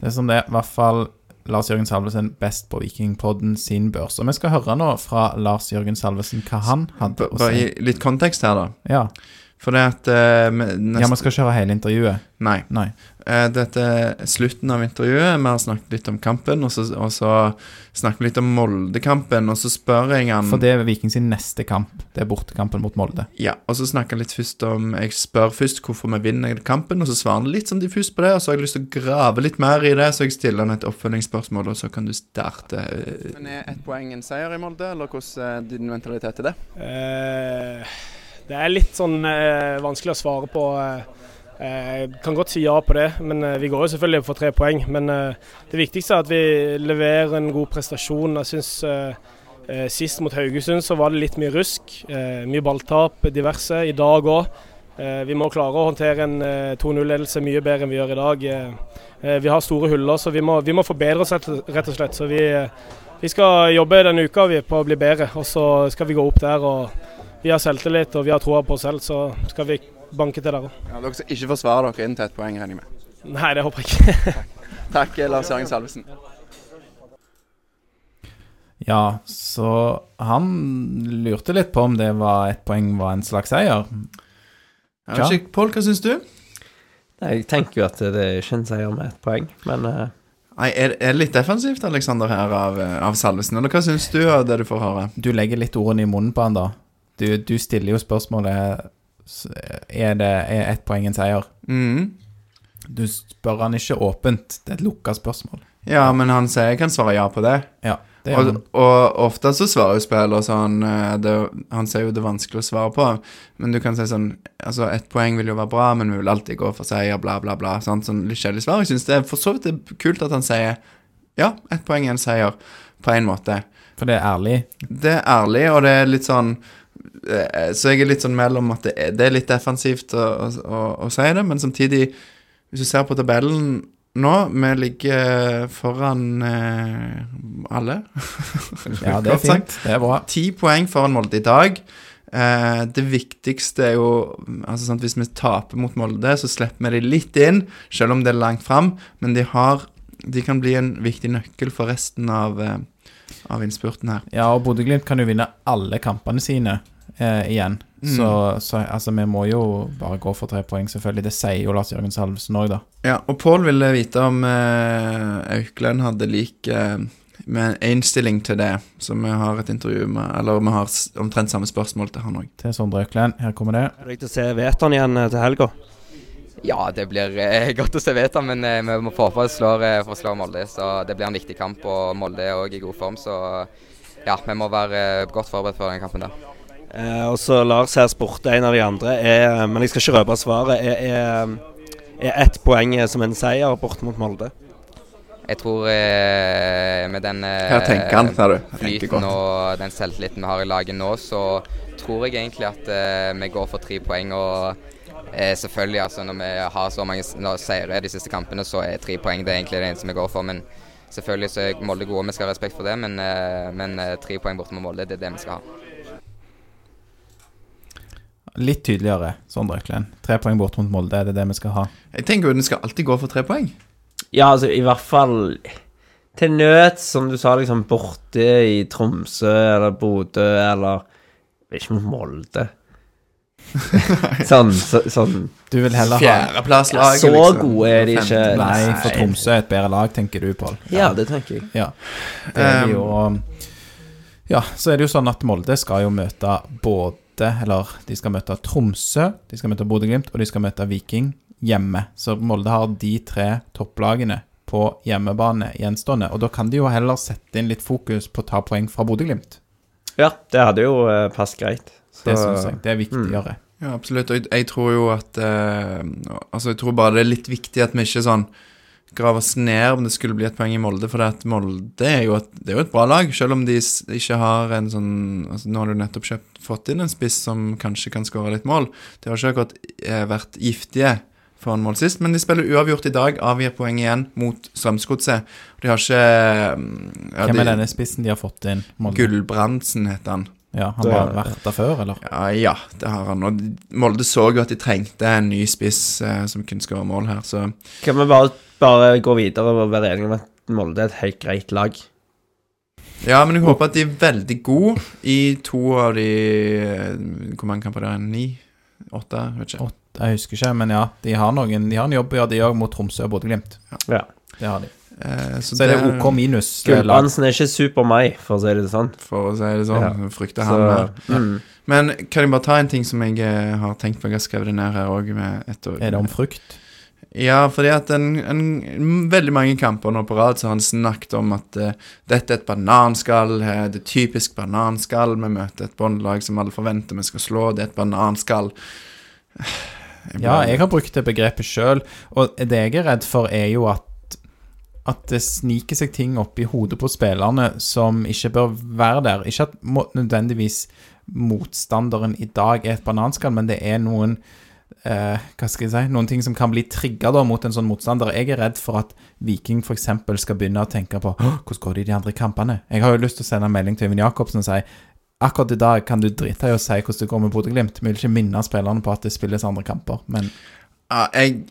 Det er som det, i hvert fall Lars Jørgen Salvesen best på Vikingpodden sin børs. Og vi skal høre nå fra Lars Jørgen Salvesen hva han hadde å bare si. gi litt kontekst her, da. Ja, For det at uh, vi ja, vi skal ikke høre hele intervjuet. Nei. Nei. Eh, dette er slutten av intervjuet. Vi har snakket litt om kampen, og så, og så snakket vi litt om Molde-kampen, og så spør jeg han For det er Viking sin neste kamp. Det er bortekampen mot Molde. Ja, og så snakker jeg litt først om Jeg spør først hvorfor vi vinner kampen, og så svarer han litt sånn diffust på det, og så har jeg lyst til å grave litt mer i det, så jeg stiller han et oppfølgingsspørsmål, og så kan du starte. Men er ett poeng en seier i Molde, eller hvordan er din mentalitet til det? Eh, det er litt sånn eh, vanskelig å svare på. eh, Jeg kan godt si ja på det, men eh, vi går jo selvfølgelig for tre poeng. Men eh, det viktigste er at vi leverer en god prestasjon. Jeg syns eh, eh, sist mot Haugesund så var det litt mye rusk. eh, Mye balltap, diverse. I dag òg. Vi må klare å håndtere en eh, 2-0-ledelse mye bedre enn vi gjør i dag. Eh, eh, Vi har store huller, så vi må, vi må forbedre oss rett og slett. Så vi, eh, vi skal jobbe denne uka vi, på å bli bedre, og så skal vi gå opp der. og vi har selvtillit og vi har troa på oss selv, så skal vi banke til der òg. Ja, dere skal ikke forsvare dere inn til et poeng, regner jeg med. Nei, det håper jeg ikke. Takk, Lars Jørgen Salvesen. Ja, så han lurte litt på om det var ett poeng var en slags seier. Ja. ikke, Pål, hva syns du? Nei, Jeg tenker jo at det er ikke en seier med ett poeng, men uh... Nei, er, det litt defensivt, Alexander, her av, eh, av Salvesen, eller hva syns du av det du får høre? Du legger litt ordene i munnen på han da. Du, du stiller jo spørsmålet Er det er ett poeng en seier? Mm. Du spør han ikke åpent. Det er et lukka spørsmål. Ja, men han sier jeg kan svare ja på det. Ja, det Og, og ofte så svarer jo spiller sånn eh, det, Han sier jo det er vanskelig å svare på, men du kan si sånn Altså, ett poeng vil jo være bra, men vi vil alltid gå for seier, bla, bla, bla. Sant? Sånn litt kjedelig svar. Jeg syns det er for så vidt det er kult at han sier ja, ett poeng er en seier, på en måte. For det er ærlig. Det er ærlig, og det er litt sånn Så jeg er litt sånn mellom at det er, det er litt defensivt å, å, å, si det, men samtidig, hvis du ser på tabellen nå, vi ligger foran eh, alle. *laughs* Ja, det er fint. Det er bra. Ti poeng foran Molde i dag. Eh, det viktigste er jo altså sant, Hvis vi taper mot Molde, så slipper vi de litt inn, selv om det er langt fram. Men de, har, de kan bli en viktig nøkkel for resten av, eh, av innspurten her. Ja, og Bodø-Glimt kan jo vinne alle kampene sine. Eh, igjen. Mm. Så, så altså, vi må jo bare gå for tre poeng, selvfølgelig. Det sier jo Lars Jørgen Salvesen òg, da. Ja, og Pål ville vite om eh, Auklend hadde lik eh, med en innstilling til det, så vi har et intervju med Eller vi har omtrent samme spørsmål til han òg. Til Sondre Auklend, Her kommer det. Er det til å se Veton igjen eh, til helga? Ja, det blir eh, *laughs* godt å se Veton, men eh, vi må få på å slå, eh, for å slå Molde. Så det blir en viktig kamp, og Molde er òg i god form. Så ja, vi må være eh, godt forberedt for den kampen der. Eh, og så Lars her spurte en av de andre, er, men jeg skal ikke røpe svaret, er, er, er ett poeng som en seier bort mot Molde? Jeg tror eh, med den eh, han, flyten og den selvtilliten vi har i laget nå, så tror jeg egentlig at eh, vi går for tre poeng. Og eh, selvfølgelig, altså når vi har så mange seire i de siste kampene, så er tre poeng det er egentlig det eneste vi går for. Men selvfølgelig så er Molde gode, vi skal ha respekt for det. Men, eh, men eh, tre poeng bort mot Molde, det er det vi skal ha. Litt tydeligere, Sondre Økland. Tre poeng bort mot Molde, er det det vi skal ha? Jeg tenker jo den skal alltid gå for tre poeng. Ja, altså i hvert fall til nød, som du sa, liksom borte i Tromsø eller Bodø eller Ikke mot Molde. *laughs* sånn, så, sånn Du vil heller ha Fjerdeplasslaget, Så liksom. gode er de ikke. Nei, for Tromsø er et bedre lag, tenker du, Pål. Ja, det tenker jeg. Ja. Det er Um, jo Ja, så er det jo sånn at Molde skal jo møte både Eller de skal møte Tromsø, de skal møte Bodø-Glimt, og de skal møte Viking hjemme. Så Molde har de tre topplagene på hjemmebane gjenstående. Og da kan de jo heller sette inn litt fokus på å ta poeng fra Bodø-Glimt. Ja, det hadde jo uh, passet greit. Så, Det syns jeg. Det er viktigere. Ja, absolutt. Og jeg tror jo at eh, Altså, jeg tror bare det er litt viktig at vi ikke sånn graver oss ned om det skulle bli et poeng i Molde, for det at Molde er jo et, det er jo et bra lag, selv om de ikke har en sånn altså Nå har du nettopp kjøpt, fått inn en spiss som kanskje kan skåre litt mål. De har ikke akkurat eh, vært giftige foran mål sist, men de spiller uavgjort i dag, avgir poeng igjen mot Strømsgodset. De har ikke mm, ja, Hvem de, er denne spissen de har fått inn? Molde? Gulbrandsen heter han. Ja, Han Det- har vært der før, eller? Ja, ja, det har han. Og Molde så jo at de trengte en ny spiss eh, som kunne skåre mål her, så Kan vi bare, bare gå videre og være enige om at Molde er et helt greit lag? Ja, men jeg håper at de er veldig gode i to av de eh, Hvor mange kamper det er? Ni? Åtte? Vet ikke. Åtte, Jeg husker ikke, men ja. De har, noen, de har en jobb å gjøre, de òg, mot Tromsø og Bodø-Glimt. Ja. Det har de. Eh, så, Så er det OK minus. det er ikke Super meg, for å si det sånn. For å si det sånn. Ja. Frykter han mer. mm. Men kan jeg bare ta en ting som jeg eh, har tenkt på? Jeg har skrevet det ned her òg. Er det om frukt? Ja, fordi at en, en, veldig mange kamper nå på rad så har han snakket om at uh, dette er et bananskall, uh, det er typisk bananskall. Vi møter et båndlag som alle forventer vi skal slå, det er et bananskall. *sighs* Jeg Ja, jeg har brukt det begrepet sjøl, og det jeg er redd for, er jo at at det sniker seg ting opp i hodet på spillerne som ikke bør være der. Ikke at må, nødvendigvis motstanderen i dag er et bananskall, men det er noen eh, hva skal jeg si, noen ting som kan bli trigga mot en sånn motstander. Jeg er redd for at Viking f.eks. skal begynne å tenke på hvordan går det i de andre kampene. Jeg har jo lyst til å sende en melding til Øyvind Jacobsen og si akkurat i dag kan du drite i å si hvordan det går med Bodø-Glimt. Vi vil ikke minne spillerne på at det spilles andre kamper, men Ja, jeg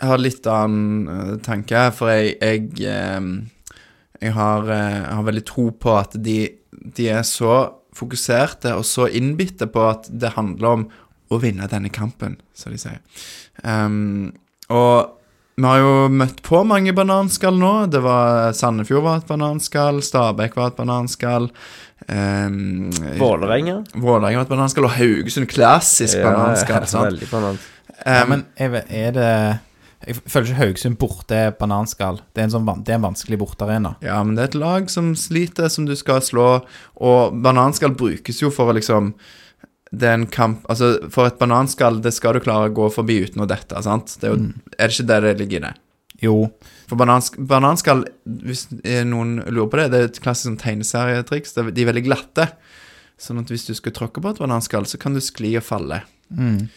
har litt annen eh, tanke for jeg Jeg, eh, jeg, har, eh, jeg har veldig tro på at de, de er så fokuserte og så innbitte på at det handler om å vinne denne kampen, som de sier. Um, og vi har jo møtt på mange bananskall nå. Det var Sandefjord var et bananskall, Stabæk var et bananskall. Um, Vålerenga. Vålerenga var et bananskall, og Haugesund klassisk bananskall. sant? veldig banan. Ja, Um, men er, det Jeg føler ikke Haugesund borte er bananskall. Det er en, sånn, van- det er en vanskelig bortearena. Ja, men det er et lag som sliter, som du skal slå, og bananskall brukes jo for å liksom Det er en kamp Altså, for et bananskall, det skal du klare å gå forbi uten å dette, sant? Det er, jo, er det ikke der det ligger i det? Jo, For banansk bananskall, hvis eh, noen lurer på det, det er et klassisk sånn tegneserietriks. Er- De er veldig glatte. Sånn at hvis du skal tråkke på et bananskall, så kan du skli og falle. mm.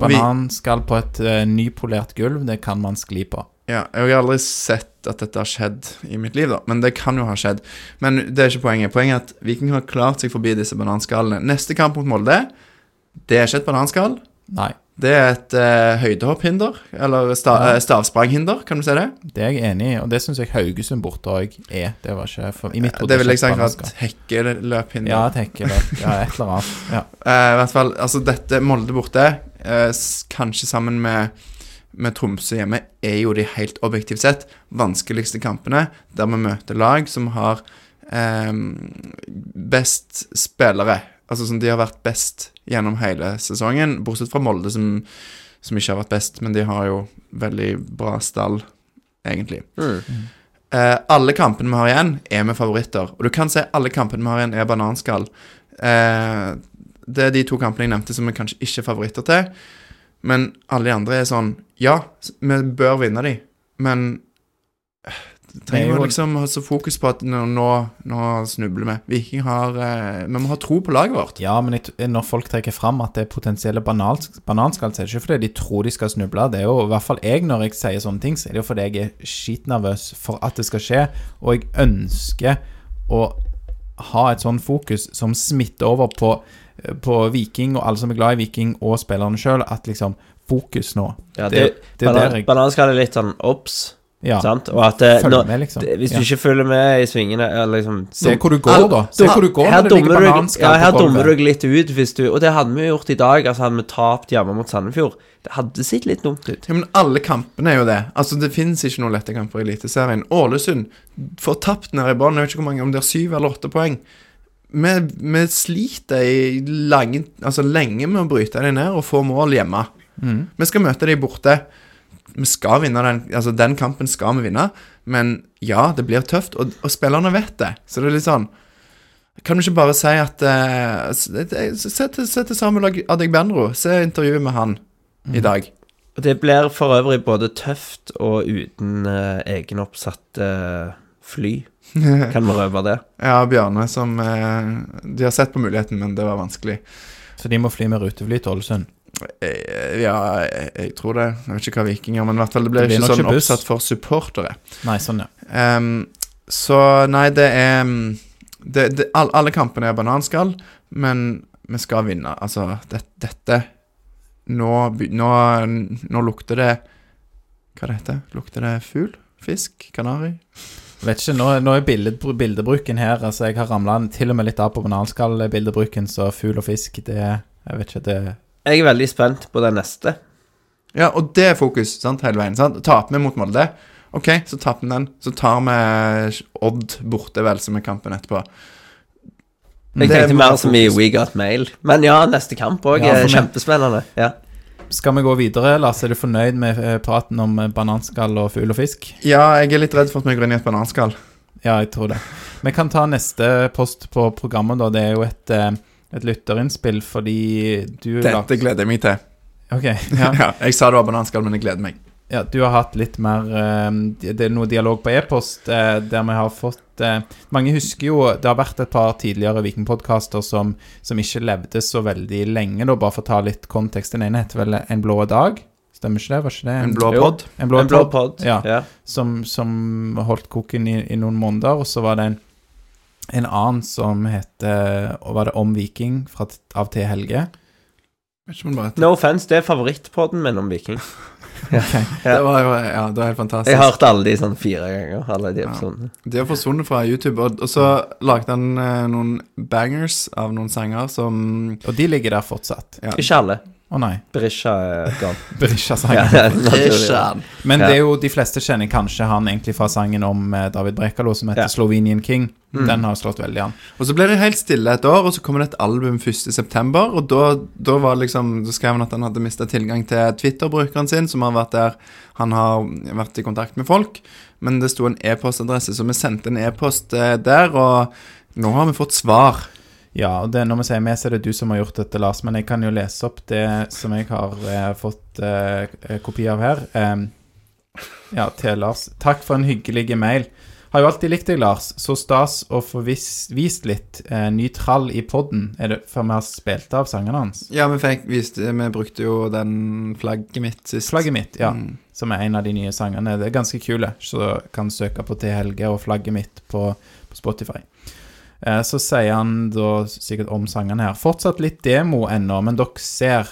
Bananskall på et uh, nypolert gulv, det kan man skli på. Ja, jeg har aldri sett at dette har skjedd i mitt liv, da. Men det kan jo ha skjedd. Men det er ikke poenget. Poenget er at Viking har klart seg forbi disse bananskallene. Neste kamp mot Molde, det er ikke et bananskall. Nei. Det er et uh, høydehopphinder, eller sta, Ja. eh, stavspranghinder, kan du si det? Det er jeg enig i, og det syns jeg Haugesund borte òg er. Det var ikke for, I mitt hode Det vil jeg et var et hekkeløphinder. Ja, et hekkeløp. Ja, et eller annet. Ja. uh, *laughs* I hvert fall, altså dette Molde borte, uh, kanskje sammen med, med Tromsø hjemme, er jo de helt objektivt sett vanskeligste kampene, der vi møter lag som har eh, best spillere. Altså som de har vært best gjennom hele sesongen, bortsett fra Molde, som, som ikke har vært best, men de har jo veldig bra stall, egentlig. Mm. Eh, alle kampene vi har igjen, er med favoritter. Og du kan si alle kampene vi har igjen, er bananskall. Eh, det er de to kampene jeg nevnte som vi kanskje ikke er favoritter til. Men alle de andre er sånn Ja, vi bør vinne de, men eh, er trenger jo- jo liksom ha så fokus på at nå, nå, nå snubler vi. Viking har eh, Vi må ha tro på laget vårt. Ja, men når folk trekker fram at det er potensielle banal, bananskall, så er det ikke fordi de tror de skal snuble. Det er jo i hvert fall jeg når jeg sier sånne ting, så er det jo fordi jeg er skitnervøs for at det skal skje, og jeg ønsker å ha et sånn fokus som smitter over på, på Viking og alle som er glad i Viking, og spillerne sjøl, at liksom Fokus nå. Ja, Det- det, det er banan, der jeg- Bananskall er litt sånn obs, Ja. sant? Og at eh, Følg nå- med, liksom. det- Hvis Ja. du ikke følger med i svingene liksom, Se hvor du går, da. Se hvor du går her når det ligger dummer du, bananskall ja, her dummer du deg litt ut hvis du Og det hadde vi gjort i dag. Altså Hadde vi tapt hjemme mot Sandefjord. Det hadde sett litt dumt ut. Ja, men alle kampene er jo det. Altså, Det finnes ikke noen lette kamper i Eliteserien. Ålesund får tapt nede i bånn. Jeg vet ikke hvor mange, om det er syv eller åtte poeng. Vi, vi sliter i lange, altså lenge med å bryte dem ned og få mål hjemme. Mm. Vi skal møte dem borte. Vi skal vinne den Altså, den kampen skal vi vinne, men ja, det blir tøft, og, og spillerne vet det. Så det er litt sånn Kan du ikke bare si at uh, eh, Se til, se til Samuel Adegbenro. Se intervjuet med han i dag. Og det blir for øvrig både tøft og uten uh, egenoppsatte uh, fly. *laughs* Kan vi røpe det? Ja, Bjarne som uh, De har sett på muligheten, men det var vanskelig. Så de må fly med rutefly til Ålesund. Eh, ja, jeg, jeg tror det. Jeg vet ikke hva vikinger men i hvert fall det Det blir ikke sånn ikke oppsatt for supportere. Nei, sånn, ja. Um, så nei, det er mm, det, det, all, Alle kampene er bananskall, men vi skal vinne. Altså, det, dette nå, nå, nå lukter det Hva det heter Lukter det fugl? Fisk? Kanari? Vet ikke, nå, nå er bildet, bildebruken her Altså, jeg har ramla til og med litt av på bananskall-bildebruken, så fugl og fisk, det Jeg vet ikke, det Jeg er veldig spent på den neste. Ja, og det er fokus sant, hele veien. sant? Taper vi mot Molde, OK, så taper vi den. Så tar vi Odd borte, vel, som er kampen etterpå. Jeg Det tenkte mer som i. We Got Mail. Men ja, neste kamp òg Ja, er kjempespennende. Ja. Skal vi gå videre, Lars? Er du fornøyd med eh, praten om eh, bananskall og fugl og fisk? Ja, jeg er litt redd for at vi går inn i et bananskall. Ja, jeg tror det. Vi kan ta neste post på programmet, da. Det er jo et, eh, et lytterinnspill fordi du Dette gleder jeg meg til. Ok, *laughs* Ja. ja. jeg sa det var bananskall, men jeg gleder meg. ja. Du har hatt litt mer eh, Det er noe dialog på e-post eh, der vi har fått eh, Mange husker jo Det har vært et par tidligere Vikingpodkaster som, som ikke levde så veldig lenge, da, bare for å ta litt kontekst. Den ene heter vel En blå dag? Stemmer ikke det? Var ikke det En blå Jo. pod. En blå, En blå pod, pod. Ja. Ja. som, som holdt koken i, i noen måneder. Og så var det en, en annen som heter Var det Om Viking fra, av T. Helge? No offense, det er favorittpodden min om Viking. *laughs* Det var jo Ja, det var helt fantastisk. Jeg har hørt alle de sånn fire ganger. Alle de Ja. De har forsvunnet fra YouTube, og, og så lagde han eh, noen bangers av noen sanger som Og de ligger der fortsatt. ja. Ikke alle. Å nei. Berisha *laughs* er gone. Berisha-sangen. Ja. Men det er jo de fleste kjenner kanskje han egentlig fra sangen om eh, David Brekalo som heter Ja. Slovenian King. Mm. Den har slått veldig an. Og så ble det helt stille et år, og så kommer det et album 1.9., og da, da var det liksom så skrev han at han hadde mista tilgang til Twitter-brukeren sin, som har vært der Han har vært i kontakt med folk, men det sto en e-postadresse, så vi sendte en e-post eh, der, og nå har vi fått svar. Ja, og det, når vi sier vi, så er det du som har gjort dette, Lars. Men jeg kan jo lese opp det som jeg har eh, fått eh, kopi av her. Eh, ja, til Lars. Takk for en hyggelig mail. Har jo alltid likt deg, Lars. Så stas å få vist, vist litt eh, ny trall i podden. Er det for vi har spilt av sangene hans? Ja, vi fikk vist Vi brukte jo den flagget mitt sist. Flagget mitt, ja. Mm. Som er en av de nye sangene. Det er ganske kule. Så kan søke på T. Helge og flagget mitt på, på Spotify. Eh, så sier han da sikkert om sangene her Fortsatt litt demo ennå, men dere ser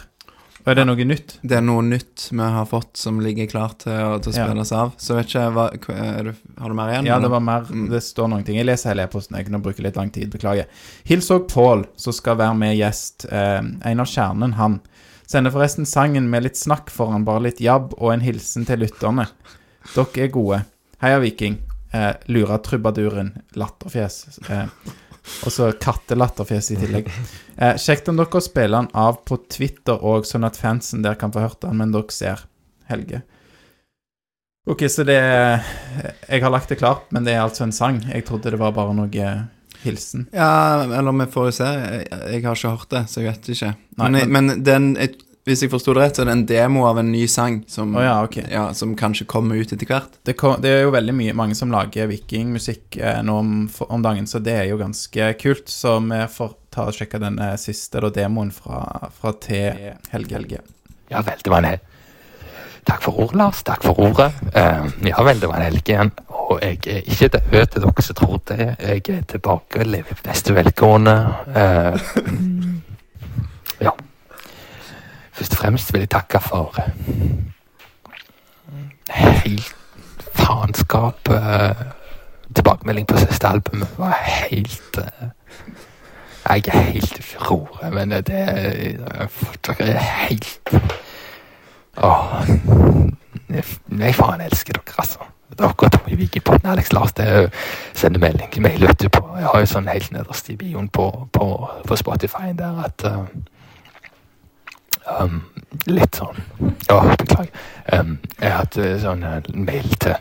Er det noe nytt? Det er noe nytt vi har fått som ligger klart til, å- til å Ja. av. Så vet ikke hva, det, Har du mer igjen? Ja, det var mer Mm. Det står noen ting. Jeg leser hele e-posten. Jeg kan bruke litt lang tid. Beklager. Hils òg Pål, som skal være med gjest. Eh, en av kjernen, han. Sender forresten sangen med litt snakk foran, bare litt jabb, og en hilsen til lytterne. Dere er gode. Heia Viking. Eh, lurer trubaduren. Latterfjes. Eh, og så kattelatterfjes i tillegg. Eh, kjekt om dere spiller den av på Twitter òg, sånn at fansen der kan få hørt den, men dere ser. Helge. Ok, så det er Jeg har lagt det klart, men det er altså en sang. Jeg trodde det var bare noe eh, hilsen. Ja, eller vi får jo se. Jeg, jeg har ikke hørt det, så jeg vet ikke. Nei, men, men den, jeg, hvis jeg forsto det rett, så er det en demo av en ny sang som, oh, ja, okay. ja, som kanskje kommer ut etter hvert. Det, kom, det er jo veldig mye, mange som lager vikingmusikk eh, nå om, om dagen, så det er jo ganske kult. Så vi får ta og sjekke den eh, siste da, demoen fra, fra T. Helge Helge. Ja vel, det var en hel... Takk for ordet, Lars. Takk for ordet. Uh, ja vel, det var en helg igjen. Og jeg er ikke død til dere som tror det. Jeg er tilbake og lever i beste velgående. Uh, *laughs* ja. Først og fremst vil jeg takke for eh, helt faenskap. Eh, tilbakemelding på siste album var helt eh, Jeg er helt roret, men det Dere er helt Åh, jeg, faen elsker dere, altså. Dere to i Vikingpodden, Alex Lars, det er sender melding mail vet du, på Jeg har jo sånn helt nederst i bioen på, på, på Spotify der at um, Litt sånn Å, beklager. Um, jeg har hatt uh, sånn uh, mail til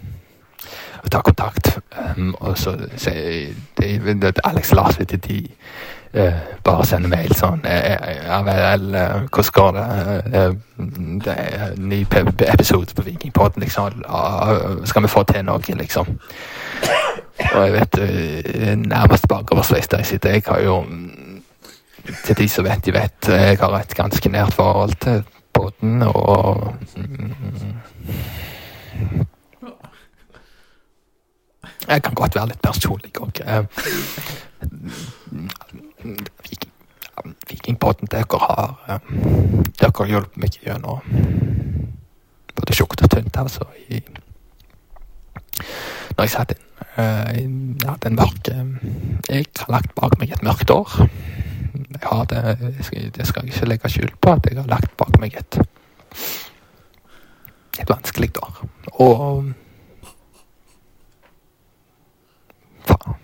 å ta kontakt, um, og så sier de, Alex Lars vet de uh, bare sender mail sånn eh, eh, Ja vel, eh, hvordan går det? Eh, det er en ny episode på Vikingpodden, liksom. Skal vi få til noe, liksom? Og jeg vet uh, nærmest bakoversveis der jeg sitter. Jeg har jo mm, Til de som vet, de vet. Jeg har et ganske nært forhold til båten og Jeg kan godt være litt personlig òg. vikingbåten Vikingpodden dere har eh, Dere har hjulpet meg gjennom både tjukt og tynt, altså. I, når jeg satt inn eh, ja, den mørke Jeg har lagt bak meg et mørkt år. Har det, det skal jeg ikke legge skjul på, at jeg har lagt bak meg et et vanskelig år. Og faen.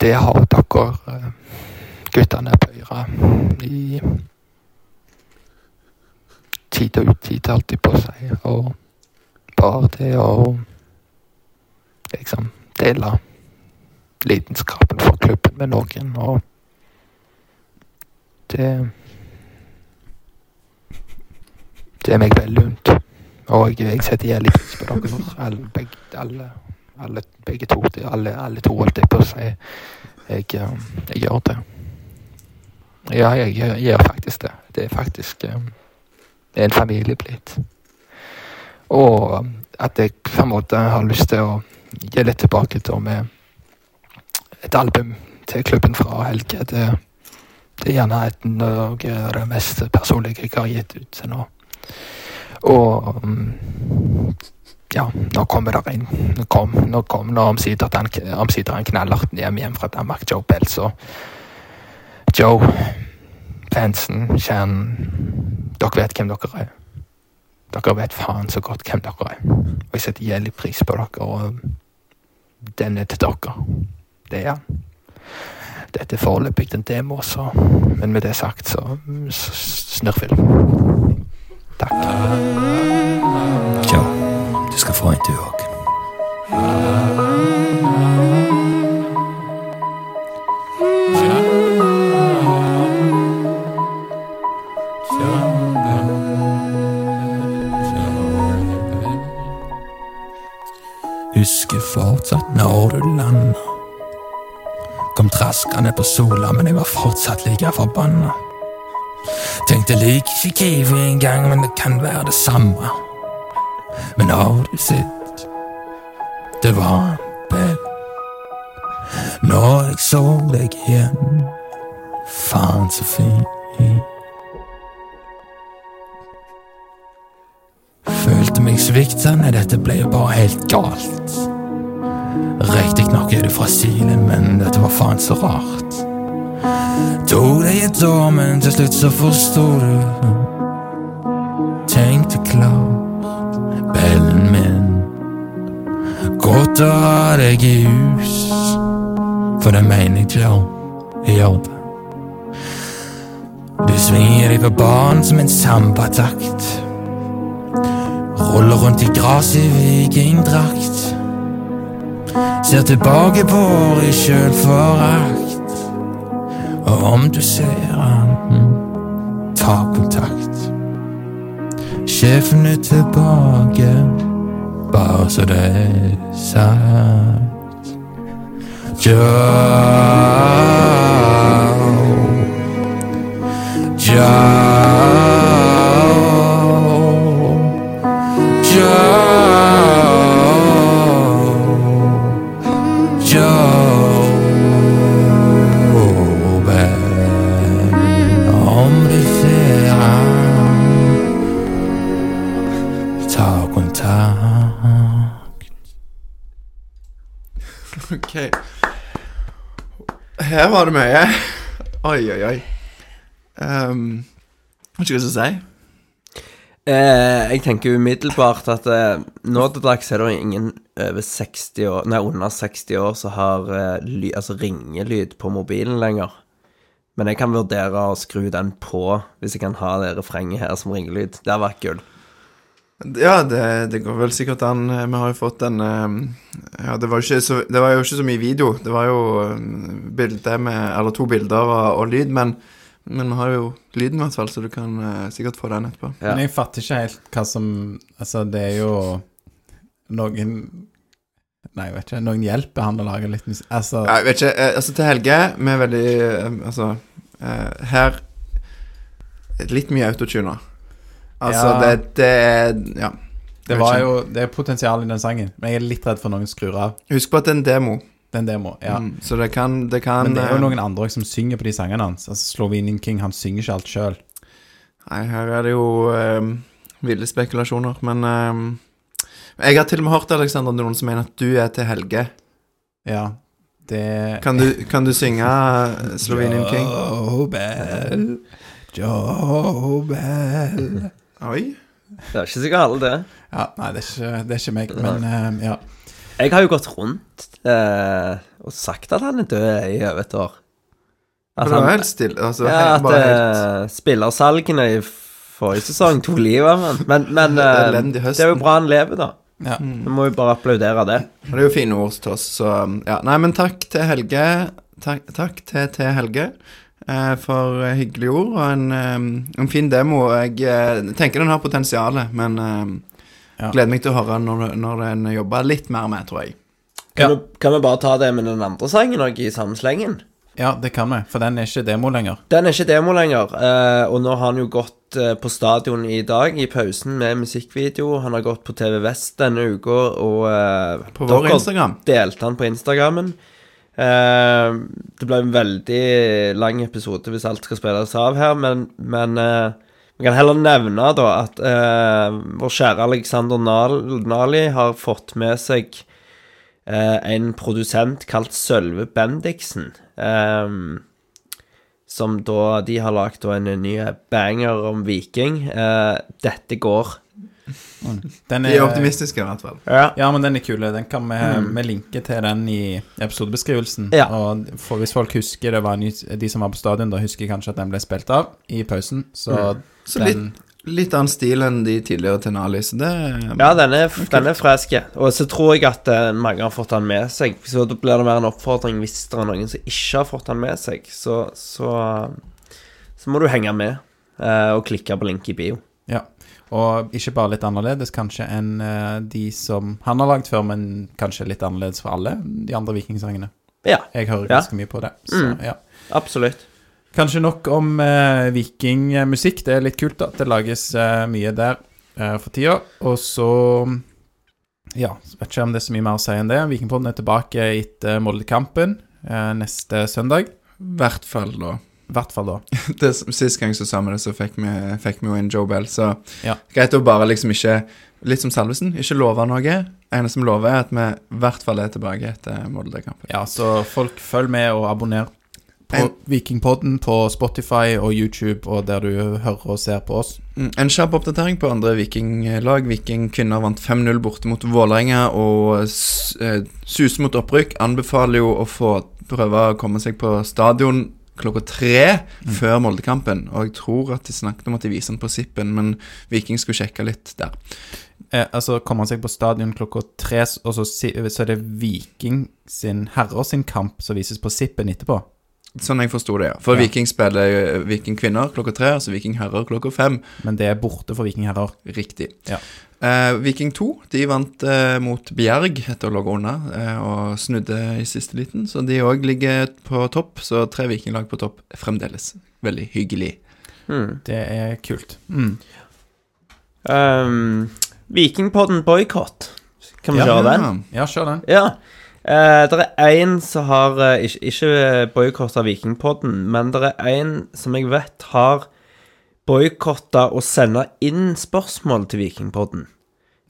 Det har dere eh, guttene på Øyra i tid og utid, alltid på seg. Og bare det å liksom dele lidenskapen for klubben med noen, og det Det er meg veldig unt. Og jeg, jeg setter jævlig pris på dere, alle, begge, alle, alle, begge to. Alle, alle to, holdt jeg på å si. Jeg, eh, jeg gjør det. Ja, jeg, jeg gjør faktisk det. Det er faktisk eh, det er en familie blitt. Og at jeg på en måte har lyst til å gi litt tilbake til med et album til klubben fra Helge. Det, det er gjerne et, av det mest personlige jeg har gitt ut til nå. Og mm, ja, nå kommer det inn Nå kom, nå kom nå omsider han, omsider han knallerten hjem igjen fra Danmark, Joe Bell, så Joe, fansen, kjernen Dere vet hvem dere er. Dere vet faen så godt hvem dere er. Og jeg setter gjeldig pris på dere, og den er til dere. Det er. Dette er foreløpig en demo, så Men med det sagt, så, snørrfilm. Takk. Tja, Du skal få en du òg. Husker fortsatt når du landa kom traskende på Sola, men jeg var fortsatt like forbanna. Tenkte lik ikke Kiwi engang, men det kan være det samme. Men har du sett, det var en vel Når jeg så deg igjen, faen så fin. Følte meg svikta, nei, dette ble jo bare helt galt. Riktignok er du fra Silen, men dette var faen så rart. Tok deg et år, men til slutt så forsto du. Tenkte klart, bellen min. Godt å ha deg i hus, for det mener jeg ikke gjør det. Du svinger deg på banen som en sambatakt. Ruller rundt i gras i vikingdrakt. Ser tilbake på året i sjølforakt. Og om du ser han, ta kontakt. Sjefen er tilbake, bare så det er sagt. Joe. Joe. Her var det mye. Oi, oi, oi. Um, har ikke hva jeg skal si. Eh, jeg tenker umiddelbart at eh, nå til dags er det ingen over 60 år, nei, under 60 år som har eh, ly, altså ringelyd på mobilen lenger. Men jeg kan vurdere å skru den på hvis jeg kan ha det refrenget her som ringelyd. Det har vært gull. Ja, det, det går vel sikkert an. Vi har jo fått en um, Ja, det var, så, det var jo ikke så mye video. Det var jo um, bilde med Eller to bilder og, og lyd, men, men vi har jo lyden, i hvert fall, så du kan uh, sikkert få den etterpå. Ja. Men jeg fatter ikke helt hva som Altså, det er jo noen Nei, jeg vet ikke. Noen hjelper han å lage litt musikk Altså Ja, Jeg vet ikke, eh, altså til Helge Vi er veldig eh, Altså eh, Her Litt mye autotune Altså Ja. det, det er Ja Det var jo Det er potensial i den sangen, men jeg er litt redd for noen skrur av. Husk på at det er en demo Den demo. Ja. mm, Så det kan, det kan Men det er jo eh, noen andre som synger på de sangene hans. Altså Slovenian King, han synger ikke alt sjøl. Nei, her er det jo um, Ville spekulasjoner Men um, Jeg har til og med hørt Alexander Noen som mener at du er til Helge Ja. Det Kan du, kan du synge eh, Slovenian King? Jobel, Jobel Oi Det er ikke sikkert alle det. Ja, nei, det er ikke, det er ikke meg, men eh, ja. Jeg har jo gått rundt eh, og sagt at han er død i over et år. For At det var helt stille altså, ja, helt, at bare eh, spillersalgene i forrige sesong tok livet av ham. Men, men Det eh, elendig det er jo bra han lever, da. ja. Vi må jo bare applaudere det. Og det er jo fine ord til oss, så ja. Nei, men takk til Helge. Takk, takk til, til Helge for eh, hyggelige ord og en, eh, en fin demo. Jeg eh, tenker den har potensial, men eh, Ja. gleder meg til å høre når, når den jobber litt mer med, tror jeg. Kan, Ja. vi, kan vi bare ta det med den andre sangen òg, i samme slengen? ja, det kan vi, for den er ikke demo lenger. Den er ikke demo lenger, eh, og nå har han jo gått eh, på stadion i dag, i pausen, med musikkvideo. Han har gått på TV Vest denne uka, og eh, På vår Instagram. delte han på Instagrammen. Eh, det ble en veldig lang episode hvis alt skal spilles av her, men, men eh, vi kan heller nevne da at eh, vår kjære Alexander Nal Nali har fått med seg eh, en produsent kalt Sølve Bendiksen. eh, som da De har lagd en ny banger om Viking. Eh, dette går. Den De er optimistiske, i hvert fall. Ja. Ja, men den er kul. Den kan vi, vi linke til den i episodebeskrivelsen. Ja. Og for hvis folk husker det var ny, De som var på stadion, da husker kanskje at den ble spilt av i pausen. Så, Så den Litt annen stil enn de tidligere så det Ja, den er, den er fresk. Og så tror jeg at eh, mange har fått den med seg. Så da blir det mer en oppfordring hvis det er noen som ikke har fått den med seg. Så, så, så må du henge med uh, og klikke på link i bio. Ja. Og ikke bare litt annerledes kanskje enn eh, de som han har lagd før, men kanskje litt annerledes for alle de andre vikingsangene. Ja, Jeg hører Ja. ganske mye på det. Så, Mm. ja. absolutt. Kanskje nok om eh, vikingmusikk. Det er litt kult at det lages eh, mye der eh, for tida. Og så Ja, vet ikke om det er så mye mer å si enn det. Vikingpodden er tilbake etter Moldekampen eh, neste søndag. I hvert fall, da. I hvert fall da. *laughs* det, Sist gang så sa vi det, så fikk vi, fikk vi jo inn Joe Bell, så Ja. greit å bare liksom ikke litt som Salvesen, ikke love noe. Eneste som lover, er at vi i hvert fall er tilbake etter Molde-kampen. Ja, så folk følg med og abonner på En- Vikingpodden på Spotify og YouTube og der du hører og ser på oss. Mm, En kjapp oppdatering på andre vikinglag. Viking kvinner vant 5-0 borte mot Vålerenga og eh, suser mot opprykk. Anbefaler jo å få prøve å komme seg på stadion klokka tre før Moldekampen. Og jeg tror at de snakket om at de viser den på Zippen, men Viking skulle sjekke litt der. Eh, altså Kommer han seg på stadion klokka tre, og så, så er det Viking sin herrer sin kamp som vises på Zippen etterpå? Sånn jeg forsto det, ja. For Ja. Viking spiller eh, Viking kvinner klokka tre, altså Viking herrer klokka fem. Men det er borte for Viking herrer. Riktig. Ja. Eh, Viking 2 de vant eh, mot Bjerg etter å ligge unna eh, og snudde i siste liten. Så de òg ligger på topp. Så tre vikinglag på topp fremdeles. Veldig hyggelig. Det er kult. Mm. Um, Vikingpodden boikott. Kan vi Ja. kjøre den? Ja, kjør den. Ja. Eh, det er én som har eh, Ikke, ikke boikotta Vikingpodden, men det er én som jeg vet har boikotta og sende inn spørsmål til Vikingpodden.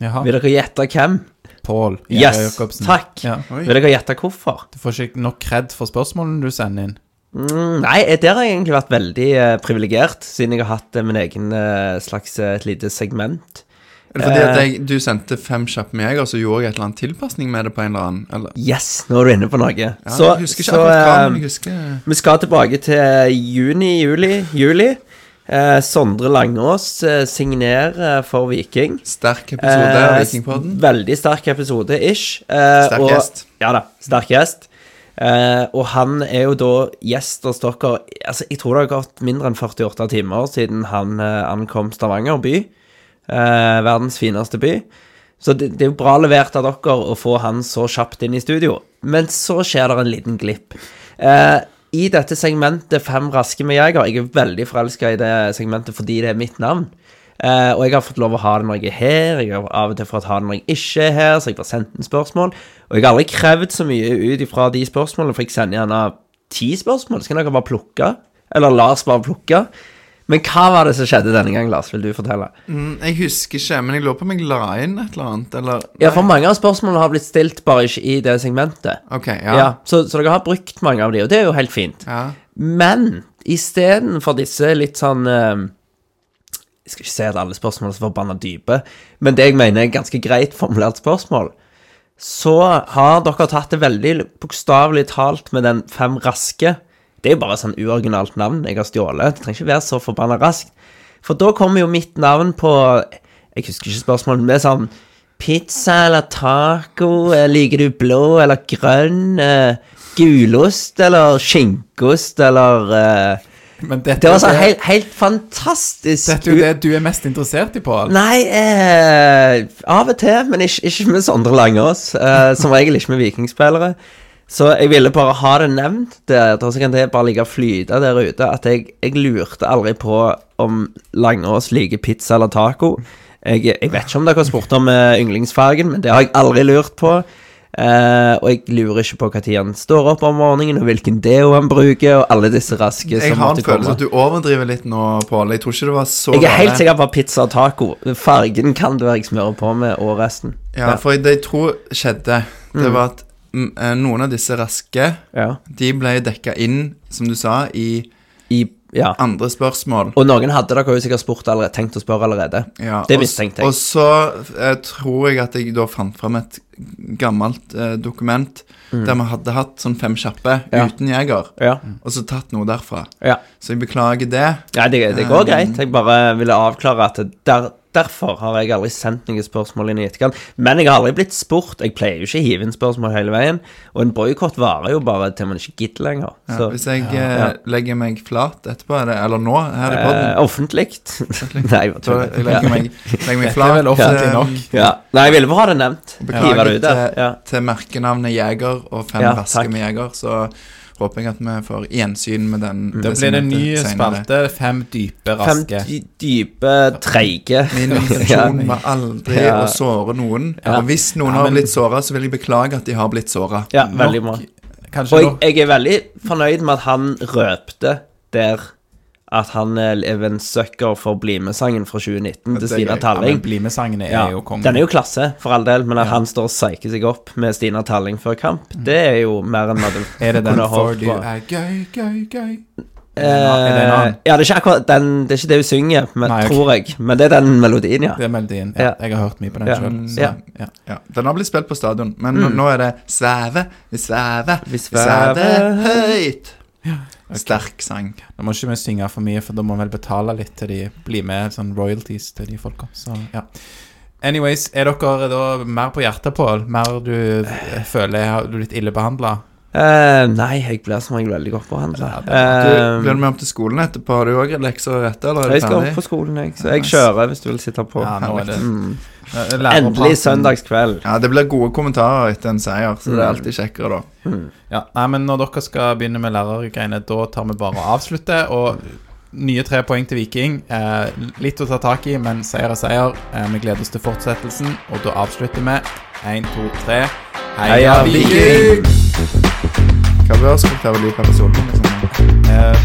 Jaha. Vil dere gjette hvem? Pål Yes, Jacobsen. takk. Ja. Oi. Vil dere gjette hvorfor? Du får ikke nok kred for spørsmålene du sender inn. Mm, nei, eh, der har jeg egentlig vært veldig eh, privilegert, siden jeg har hatt eh, min egen eh, slags eh, et lite segment. Er det fordi at Eh. jeg, du sendte fem kjappe med og så gjorde jeg et eller annet tilpasning med det på en eller annen? Eller? Yes, nå er du inne på noe. Ja, så jeg husker ikke så akkurat hva, eh, men jeg husker Vi skal tilbake til juni, juli, juli. Eh, Sondre Langås eh, signerer for Viking. Sterk episode av Eh, Vikingpodden. Veldig sterk episode, ish. Eh, Sterk og- gjest. Ja da, sterk gjest. Eh, og han er jo da gjest hos dere altså, Jeg tror det har gått mindre enn 48 timer siden han eh, ankom Stavanger by. Eh, verdens fineste by. Så det, det er jo bra levert av dere å få han så kjapt inn i studio. Men så skjer det en liten glipp. Eh, I dette segmentet Fem raske med jeger Jeg er veldig forelska i det segmentet fordi det er mitt navn. Eh, og jeg har fått lov å ha det når jeg er her, jeg har av og til fått ha det når jeg ikke er her, så jeg får sendt inn spørsmål. Og jeg har aldri krevd så mye ut ifra de spørsmålene, for jeg sender gjerne ti spørsmål, så kan dere bare plukke. Eller Lars bare plukke. Men hva var det som skjedde denne gang, Lars? Vil du fortelle? Mm, jeg husker ikke, men jeg lurer på om jeg la inn et eller annet, eller Ja, for mange av spørsmålene har blitt stilt bare ikke i det segmentet. Ok, Ja. ja. så, så dere har brukt mange av de, og det er jo helt fint. ja. Men istedenfor disse litt sånn uh, Jeg skal ikke si at alle spørsmål er så forbanna dype, men det jeg mener er ganske greit formulert spørsmål, så har dere tatt det veldig bokstavelig talt med den fem raske. Det er jo bare sånn uoriginalt navn jeg har stjålet. Det trenger ikke være så forbanna raskt. For da kommer jo mitt navn på Jeg husker ikke spørsmålet, men det er sånn Pizza eller taco? eh, Liker du blå eller grønn? eh, Gulost eller skinkost eller uh, Men dette, Det var sånn helt, helt fantastisk. dette er jo det du er mest interessert i, Pål. Nei, eh, av og til, men ikke, ikke med Sondre Langås. Eh, som regel ikke med vikingspillere. Så jeg ville bare ha det nevnt der, så kan det bare ligge og flyte der ute. At jeg, jeg lurte aldri på om Langås liker pizza eller taco. Jeg, jeg vet ikke om dere har spurt om eh, yndlingsfargen, men det har jeg aldri lurt på. Uh, og jeg lurer ikke på når han står opp om morgenen, og hvilken deo han bruker, og alle disse raske Jeg som har en følelse at du overdriver litt nå, Pål. Jeg tror ikke det var så Jeg er helt sikker på pizza og taco. Fargen kan det være jeg smører på med, og resten. Ja, for det jeg tror skjedde, det Mm. var at noen av disse raske, Ja. de ble dekka inn, som du sa, i I, ja. andre spørsmål. Og noen hadde dere jo sikkert spurt allerede, tenkt å spørre allerede. Ja, Det mistenkte jeg. Og så eh, tror jeg at jeg da fant fram et gammelt eh, dokument der vi hadde hatt sånn fem kjappe Mm. Ja. uten jeger, Ja. og så tatt noe derfra. ja. Så jeg beklager det. ja det, det går greit. Jeg bare ville avklare at der, derfor har jeg aldri sendt noen spørsmål inn i etterkant. Men jeg har aldri blitt spurt. Jeg pleier jo ikke å hive inn spørsmål hele veien. Og en boikott varer jo bare til man ikke gidder lenger. Ja, Så hvis jeg ja. ja. legger meg flat etterpå, er det, eller nå, her i eh, offentlig. *laughs* Nei, jeg tuller. jeg legger meg, legger meg flat. Det er vel offentlig eh, nok. Ja. Nei, jeg ville bare ha det nevnt. Beklager det til, Ja. til merkenavnet Jeger og Fem Ja, raske med Jeger, så håper jeg at vi får gjensyn med den. Da det blir det en ny spalte. Fem dype, raske. Fem dype, treige Min *laughs* intensjon var aldri Ja. å såre noen. Ja. Og hvis noen Ja, har blitt såra, så vil jeg beklage at de har blitt såra. Ja, veldig bra. Kanskje Og jeg, jeg er veldig fornøyd med at han røpte der at han er en sucker for BlimE-sangen fra 2019 til Stina Talling. Ja, BlimE-sangen er Ja, jo kongen. den er jo klasse, for all del, men at han står og psyker seg opp med Stina Talling før kamp, det er jo mer enn *laughs* vi hadde Er det den For du er gøy, gøy, gøy? Eh, er det en annen? ja, det er ikke akkurat den Det er ikke det hun synger, men, Nei, okay. tror jeg. Men det er den melodien, ja. Det er melodien. Ja, Ja. jeg har hørt mye på den Ja. sjøl. Ja. Ja. Ja, Den har blitt spilt på stadion, men nå- nå er det sveve, vi sveve, Vi sveve høyt. svever høyt. Sterk sang. Nå må ikke vi synge for mye, for da må vi vel betale litt til de blir med sånn royalties til de folka. Så ja. Anyways, er dere da mer på hjertet, Pål? Mer du eh, føler har du blitt ille behandla? Eh, nei, jeg blir som regel veldig godt behandla. Du, blir du med opp til skolen etterpå? Har du òg lekser å rette, eller er jeg skal opp på skolen, jeg. Så jeg kjører hvis du vil sitte på. Ja, nå er det Mm. Eh. Endelig søndagskveld. Ja, det blir gode kommentarer etter en seier, så det er Mm. alltid kjekkere, da. Ja, nei, men når dere skal begynne med lærergreiene, da tar vi bare og avslutter. Og nye tre poeng til Viking. Eh, litt å ta tak i, men seier er seier. Eh, vi gleder oss til fortsettelsen, og da avslutter vi. Én, to, tre. Heia Viking! Hva bør skal vi ta av lydpersonen? Liksom? Eh,